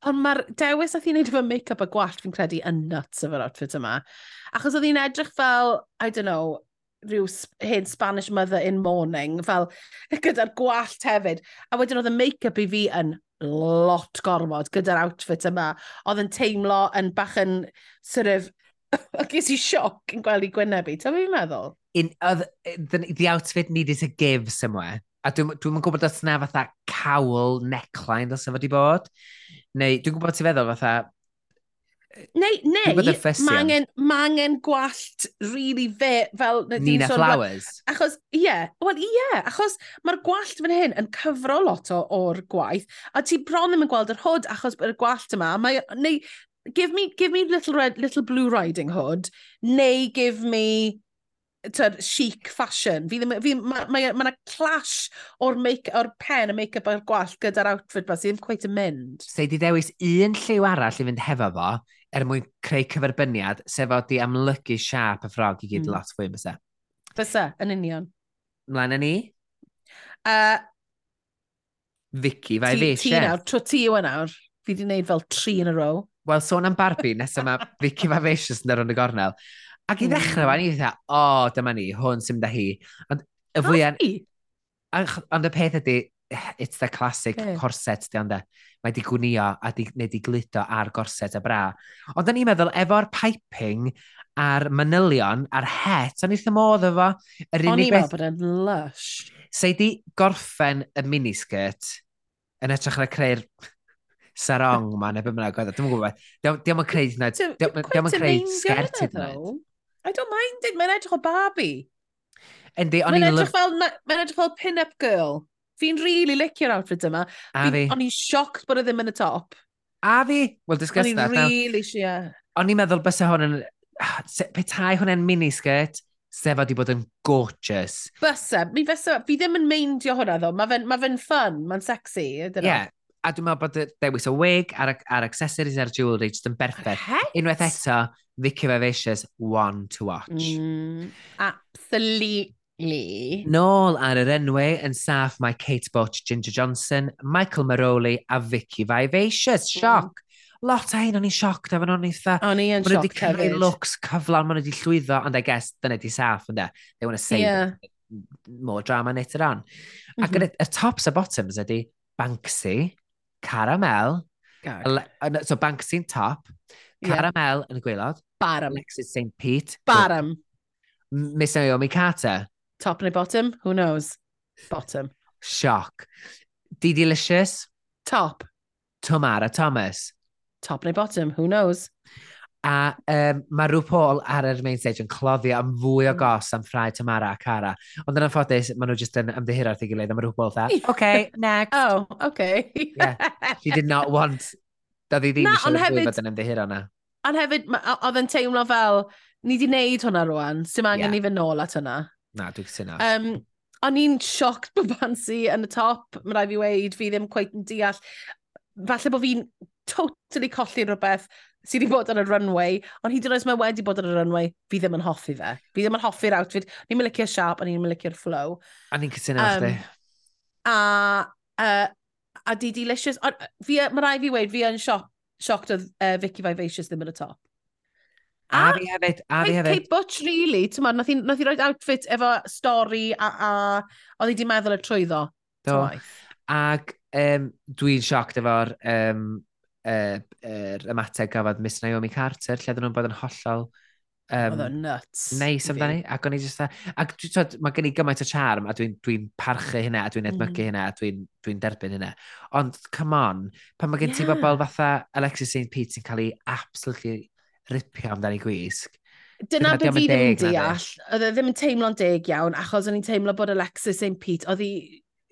ond mae'r dewis oedd i neud efo make-up a gwallt fi'n credu yn nuts efo'r outfit yma. Achos oedd hi'n edrych fel, I don't know, rhyw hen Spanish mother in mourning, fel gyda'r gwallt hefyd. A wedyn oedd y make-up i fi yn lot gormod gyda'r outfit yma. Oedd yn teimlo yn bach yn sort of... Ges i sioc yn gweld i gwynebu, ta fi'n meddwl? In, oedd, the, the outfit needed to give somewhere a dwi'n dwi, gwybod os yna fatha cawl neckline dros efo di bod, neu dwi'n gwybod ti'n feddwl fatha... Neu, neu, mae angen, ma angen gwallt really fe, fel... Nina sôn, Flowers. Achos, ie, yeah, wel, ie, yeah, achos mae'r gwallt fan hyn yn cyfro lot o, o'r gwaith, a ti bron ddim yn gweld yr hod achos yr gwallt yma, mae, neu, give me, give me little, red, little blue riding hood, neu give me tyd, chic fashion. Fi ddim, fi, mae e- ma, ma, ma clash o'r, make, or pen y make-up a'r gwallt gyda'r outfit ba, sydd ddim quite yn mynd. Se di dewis un lliw arall i fynd hefo fo, er mwyn creu cyferbyniad, sef o di amlygu siap y ffrog i gyd mm. lot fwy, bysa? Bysa, yn union. Mlaen yn ni? Uh, Vicky, fe fi eisiau. Ti nawr, tro ti yw e nawr. Fi di wneud fel tri yn y row. Wel, sôn am Barbie, nesaf mae Vicky Favacious yn yr yn y gornel. Ac i ddechrau fan, i dda, o, oh, dyma ni, hwn sy'n da hi. Ond y fwyaf... Ond y peth ydy, eh, it's the classic okay. corset, di ond Mae di gwnio a di, neu di glido ar gorset a bra. Ond da ni'n meddwl, efo'r piping a'r manylion a'r het, o'n eitha modd efo. Yr unig beth... bod yn lush. Se di gorffen y miniskirt yn edrych ar y creu'r sarong ma, neu beth bynnag oedd. E, Dwi'n gwybod, diolch yn creu hynna. Diolch yn creu sgert hynna. I don't mind it, mae'n edrych o Barbie. Yndi, o'n i'n... Mae'n edrych fel, mae'n edrych fel pin-up girl. Fi'n really licio'r outfit yma. A fi. O'n i'n sioct bod e ddim yn y top. A fi. We'll discuss o'n that. O'n i'n really sure. O'n i'n meddwl bys hwn yn... Ah, petai hwn yn miniskirt, sef wedi bod yn gorgeous. Bysa, mi fysa, fi ddim yn meindio hwnna ddo, mae fe'n ma fe fun, mae'n sexy. Ie, yeah, a dwi'n meddwl bod dewis y wig a'r, ar accessories a'r jewellery jyst yn berffaith. Unwaith eto, Vicky Vivacious, one to watch. Mm, absolutely. Nôl ar yr enwau yn saff mae Kate Butch, Ginger Johnson, Michael Maroli a Vicky Vivacious. Sioc. Mm lot a hyn o'n i'n sioc da fan o'n i'n eitha. O'n i yn sioc hefyd. Mae wedi looks cyflawn, mae wedi llwyddo, ond I guess dyna di saff ynddo. They want to save yeah. more drama later on. Mm -hmm. Ac mm-hmm. y, y tops a bottoms ydy Banksy, caramel, Gag. so Banksy'n top, caramel yn y gweilod, Barham. Alexis St Pete. Barham. Miss Naomi Carter. Top neu bottom? Who knows? Bottom. Sioc. Dee Delicious. Top. Tomara Thomas. Top neu bottom? Who knows? A um, mae rhyw Paul ar yr main stage yn cloddio am fwy o mm. gos am ffrau Tamara a Cara. Ond yn anffodus, maen nhw jyst yn ymddihiro at ei gilydd a mae rhyw Paul dda, OK, next. Oh, OK. yeah, she did not want... Doedd hi ddim eisiau fwy fod yn ymddihiro na. Ond hefyd, oedd yn teimlo fel, ni di wneud hwnna rwan, sy'n angen yeah. i fy nôl at hwnna. Na, dwi'n cytuno. Um, o'n i'n sioct bod Bansi yn y top, mae rai fi weid, fi ddim cweith yn deall. Falle bod fi'n totally colli rhywbeth sydd wedi bod ar y runway, ond hyd yn oes mae wedi bod ar y runway, fi ddim yn hoffi fe. Fi ddim yn hoffi'r outfit. Ni'n mynd licio'r siarp, a ni'n mynd licio'r flow. A ni'n cytuno um, A, uh, a di delicious. Ond mae rai fi weid, fi yn sioc, sioct oedd uh, Vicky Vivacious ddim yn y top. A, a fi hefyd, a fi hefyd. Kate Butch, really, ti'n ma, nath i, nath i roed outfit efo stori a, a oedd i di meddwl y trwyddo. Do. Ag um, dwi'n sioct efo'r um, uh, er ymateb gafodd Miss Naomi Carter, lle ddyn nhw'n bod yn hollol um, Oedd o'n nuts. Neis amdani. Ac o'n i jyst... Ac twyd, mae gen i gymaint o charm a dwi'n dwi, parchu hynna a dwi'n mhm. edmygu mm. hynna a dwi'n dwi derbyn hynna. Ond, come on, pan mae gen yeah. ti bobl fatha Alexis St Pete sy'n cael ei absolutely ripio amdani gwisg. Dyna beth fi ddim yn deall. Oedd e ddim yn teimlo'n deg iawn, achos o'n i'n teimlo bod Alexis St Pete, oedd hi...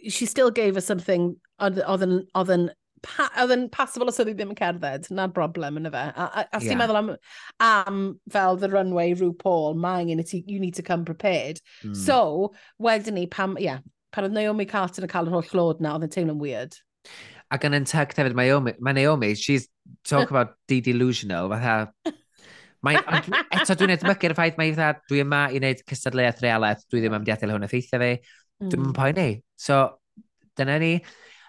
She still gave us something oedd yn pa, oedd yn passable os oedd hi ddim yn cerdded, na'r broblem yn y fe. A, a, a yeah. ti'n meddwl am, am fel the runway Rue Paul, mae angen i ti, you need to come prepared. Mm. So, wedyn ni, pam, ie, yeah, pan oedd Naomi Carter yn cael yr holl llod na, oedd yn teimlo'n weird. Ac yn intact hefyd, mae Naomi, mae Naomi, she's talk about de-delusional, fatha, Mae, eto dwi'n edmygu'r ffaith mae fatha, dwi yma i wneud cystadleuaeth realaeth, dwi ddim am deall hwn effeithio fi, mm. dwi'n poeni. So, dyna ni.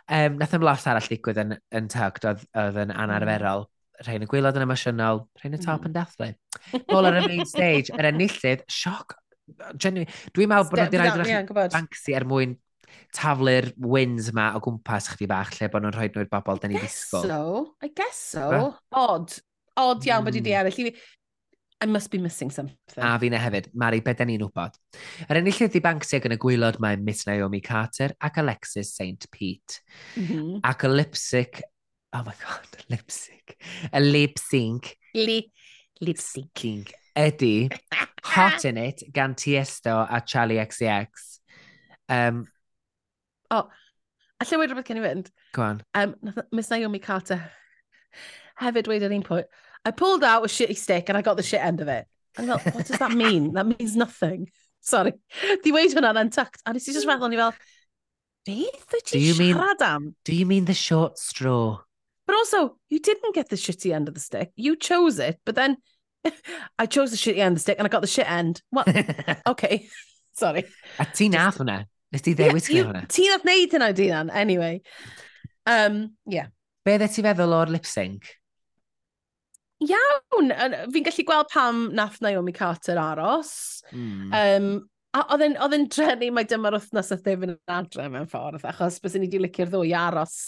Um, nath ymlaws arall digwydd yn, yn tugged oedd, oedd yn mm. anarferol. Rhain y gwylod yn emosiynol, rhain y top mm. yn dathlu. Bol ar y main stage, yr enillydd, sioc. Genuine. Dwi'n meddwl bod nhw wedi rhaid Banksy er mwyn taflu'r wins yma o gwmpas chdi bach lle bod nhw'n rhoi nhw'r bobl dyn ni ddisgwyl. So, I guess so. Odd. Odd iawn bod wedi mm. eraill. I must be missing something. A fi na hefyd, Mari, be da ni'n wybod. Yr enillydd i Banksia yn y gwylod mae Miss Naomi Carter ac Alexis St. Pete. Mm -hmm. Ac y lipsic, oh my god, lipsic. Y lip sync. Li, lip sync. Ydy, Hot In It gan Tiesto a Charlie XCX. Um, oh, allai wedi rhywbeth cyn i fynd. Go on. Um, Miss Naomi Carter hefyd dweud un pwynt, I pulled out a shitty stick and I got the shit end of it. I thought, what does that mean? that means nothing. Sorry. Di weid hwnna then tucked. A nes i just meddwl, ni fel, beth wyt ti'n siarad am? Do you mean the short straw? But also, you didn't get the shitty end of the stick. You chose it, but then I chose the shitty end of the stick and I got the shit end. What? okay. Sorry. A ti nath hwnna? Nes ti ddewis gyda hwnna? Ti nath neud hynna, Dinan, anyway. Um, yeah. Be dde ti feddwl o'r lip sync? iawn. Fi'n gallu gweld pam nath Naomi Carter aros. Mm. Um, a oedd e'n drenu mae dyma'r wythnos oedd ddim yn adre mewn ffordd, achos bys ni wedi licio'r ddwy aros.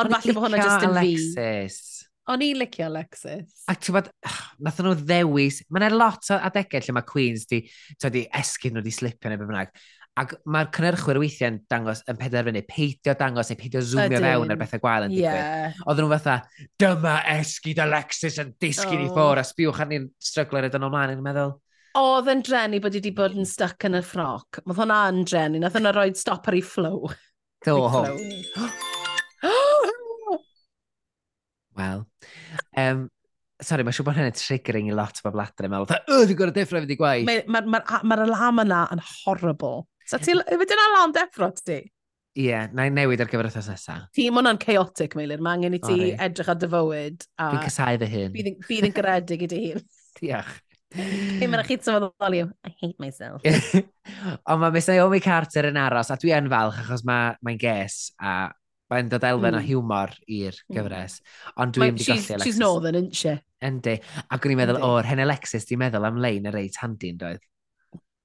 Ond falle bod hwnna just yn Alexis. fi. O'n i licio Alexis. A ti'n bod, nath nhw ddewis, mae'n er lot o adegau lle mae Queens di, di esgyn nhw di slipio neu beth bynnag. Ac mae'r cynnyrchwyr weithiau'n dangos yn penderfynu peidio dangos neu peidio zoomio Ydyn. mewn ar bethau gwael yn digwydd. Yeah. Oedden nhw fatha, dyma esgyd Alexis yn disgyn oh. i ffôr a sbiwch arni'n stryglo ar ydyn nhw'n mlaen yn meddwl. Oedd yn drenu bod wedi bod yn stuck yn y ffroc. Oedd hwnna yn drenu. Nath hwnna roi stop ar ei flow. Do. Wel. Um, sorry, mae'n siŵr bod hynny'n triggering i lot o bobl adre. Mae'n meddwl, o, dwi'n gwrdd deffro fynd i gwaith. Mae'r ma, ma, ma, ma alarm yna yn horrible. So ti, yw dyna lawn deffro ti? Ie, yeah, na i newid ar gyfer y nesaf. Ti, mae hwnna'n chaotic, Meilir. Mae angen i ti Ori. edrych ar dy fywyd. A... Fi'n cysau fy hun. Bydd, bydd yn garedig i dy hun. Diolch. Cyn mae'n chi tyfoddol yw, I hate myself. Ond mae Miss Naomi Carter yn aros, a dwi yn falch achos mae'n mae ges a mae'n dod elfen mm. o hmm. hiwmor i'r hmm. gyfres. Ond dwi'n di i golli Alexis. She's northern, isn't she? Yndi. Ac o'n i'n meddwl, o'r hen Alexis, dwi'n meddwl am lein y reit handi yn doedd.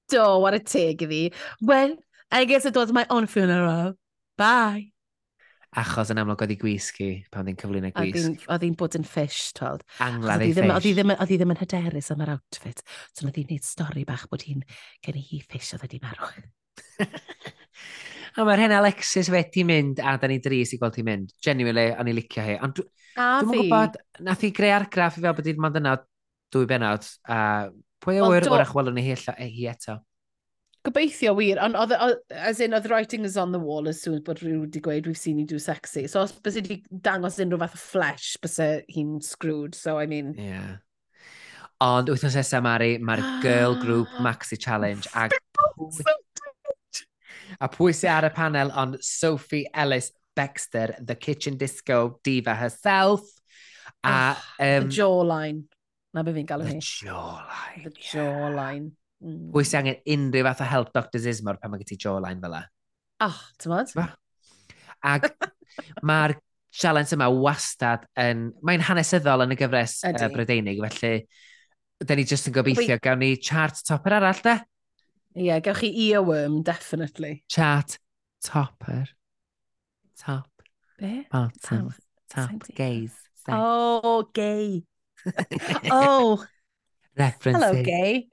Do, what a teg iddi. Well, I guess it was my own funeral. Bye. Achos yn amlwg oedd hi gwisgi pan ddim cyflwyno gwisg. Oedd hi'n bod yn ffish, tweld. Angladd ei ffish. Oedd hi ddim, ddim, ddim yn hyderus am yr outfit. So oedd hi'n gwneud stori bach bod hi'n gen i hi ffish oedd wedi marw. a mae'r hen Alexis wedi mynd, a da ni dris i gweld hi'n mynd. Genuinely, o'n i licio hi. Ond dwi'n dwi gwybod, nath hi greu argraff i fel bod hi'n mynd yna dwy benod, a Pwy well, awyr o'r achwelwn ni eh, hi eto? Gobeithio wir, ond oedd, as in, oedd writing is on the wall as soon as bod rhyw wedi gweud we've seen you do sexy. So os bys wedi dangos unrhyw fath o flesh, bys hi'n screwed, so I mean... Yeah. Ond wythnos nesaf, Mari, mae'r Girl Group Maxi Challenge. Ag... a pwy sy'n ar y panel ond Sophie Ellis Baxter, the kitchen disco diva herself. A, um, the jawline. Na be fi'n galw The hi. jawline. The jawline. Mm. Wyt ti angen unrhyw fath o help Dr Zismor pan mae gen ti jawline fel e? Oh, ti'n bod? Ac mae'r sialens yma wastad yn... Mae'n hanesyddol yn y gyfres Ydy. uh, Brydeinig, felly da ni jyst yn gobeithio. Wy... Gawn ni chart topper arall, da? Ie, yeah, gewch chi earworm, definitely. Chart topper. Top. Be? Bottom. Top. Gaze. Oh, gay oh. References. Hello, gay.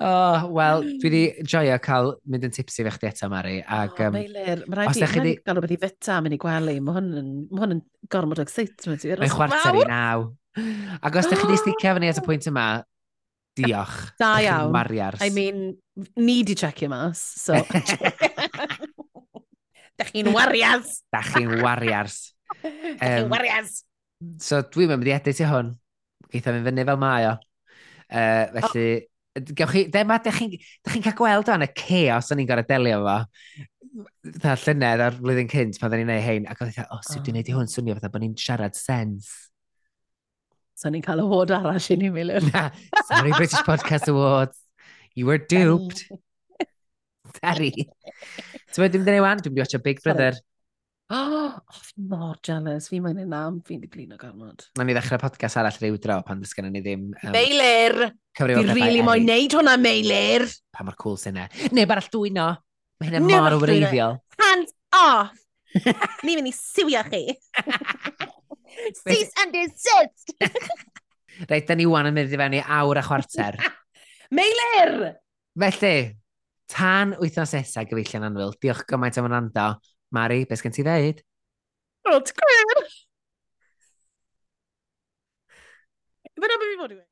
oh, wel, dwi wedi joio cael mynd yn tipsy fe chdi eto, Mari. Ag, um, oh, Meilir, mae rhaid i chi gael rhywbeth i fita, mynd i gwely. Mae hwn yn, ma hwn yn gormod o excitement. Mae'n chwarter i naw. Ac os ydych chi wedi sticio fyny at y pwynt yma, diolch. Da iawn. Mariars. I mean, ni di checio mas, so... Dach chi'n wariars. Dach chi'n wariars. Um, Warriors! So dwi'n mynd i edrych i hwn. Geitha mynd fyny fel mae o. Uh, felly, oh. gewch chi, de ma, dech chi'n chi cael gweld o'n y chaos o'n i'n gorau delio fo. Dda llynedd ar flwyddyn cynt pan dda ni'n neud hein. Ac oedd eitha, o, oh, sut dwi'n neud i hwn swnio fatha bod ni'n siarad sens. So ni'n cael award arall i ni, Milwn. Na, sorry British Podcast Awards. You were duped. Sorry. Ti'n meddwl, dwi'n mynd i wan, dwi'n mynd i watch Big Brother. Sorry. Oh, fi'n mor jealous. Fi'n mynd i'n am, fi'n di digluno gormod. Na ni ddechrau podcast arall rhyw dro pan ddys gennym ni ddim... Um, meilir! Fi rili moyn neud hwnna, Meilir! Pa mor cool sy'n ne. Neu barall dwyno. Mae hynna mor wreiddiol. Hands off! Ni'n mynd i siwio chi. Cease and desist! Reit, da ni wan yn mynd i fewn i awr a chwarter. Meilir! Felly, tan wythnos nesaf, gyfeillion anwyl, diolch gymaint am yn ando. Mari, beth gen ti ddeud? Wel, ti'n gwir! Fyna beth fi fod i weud.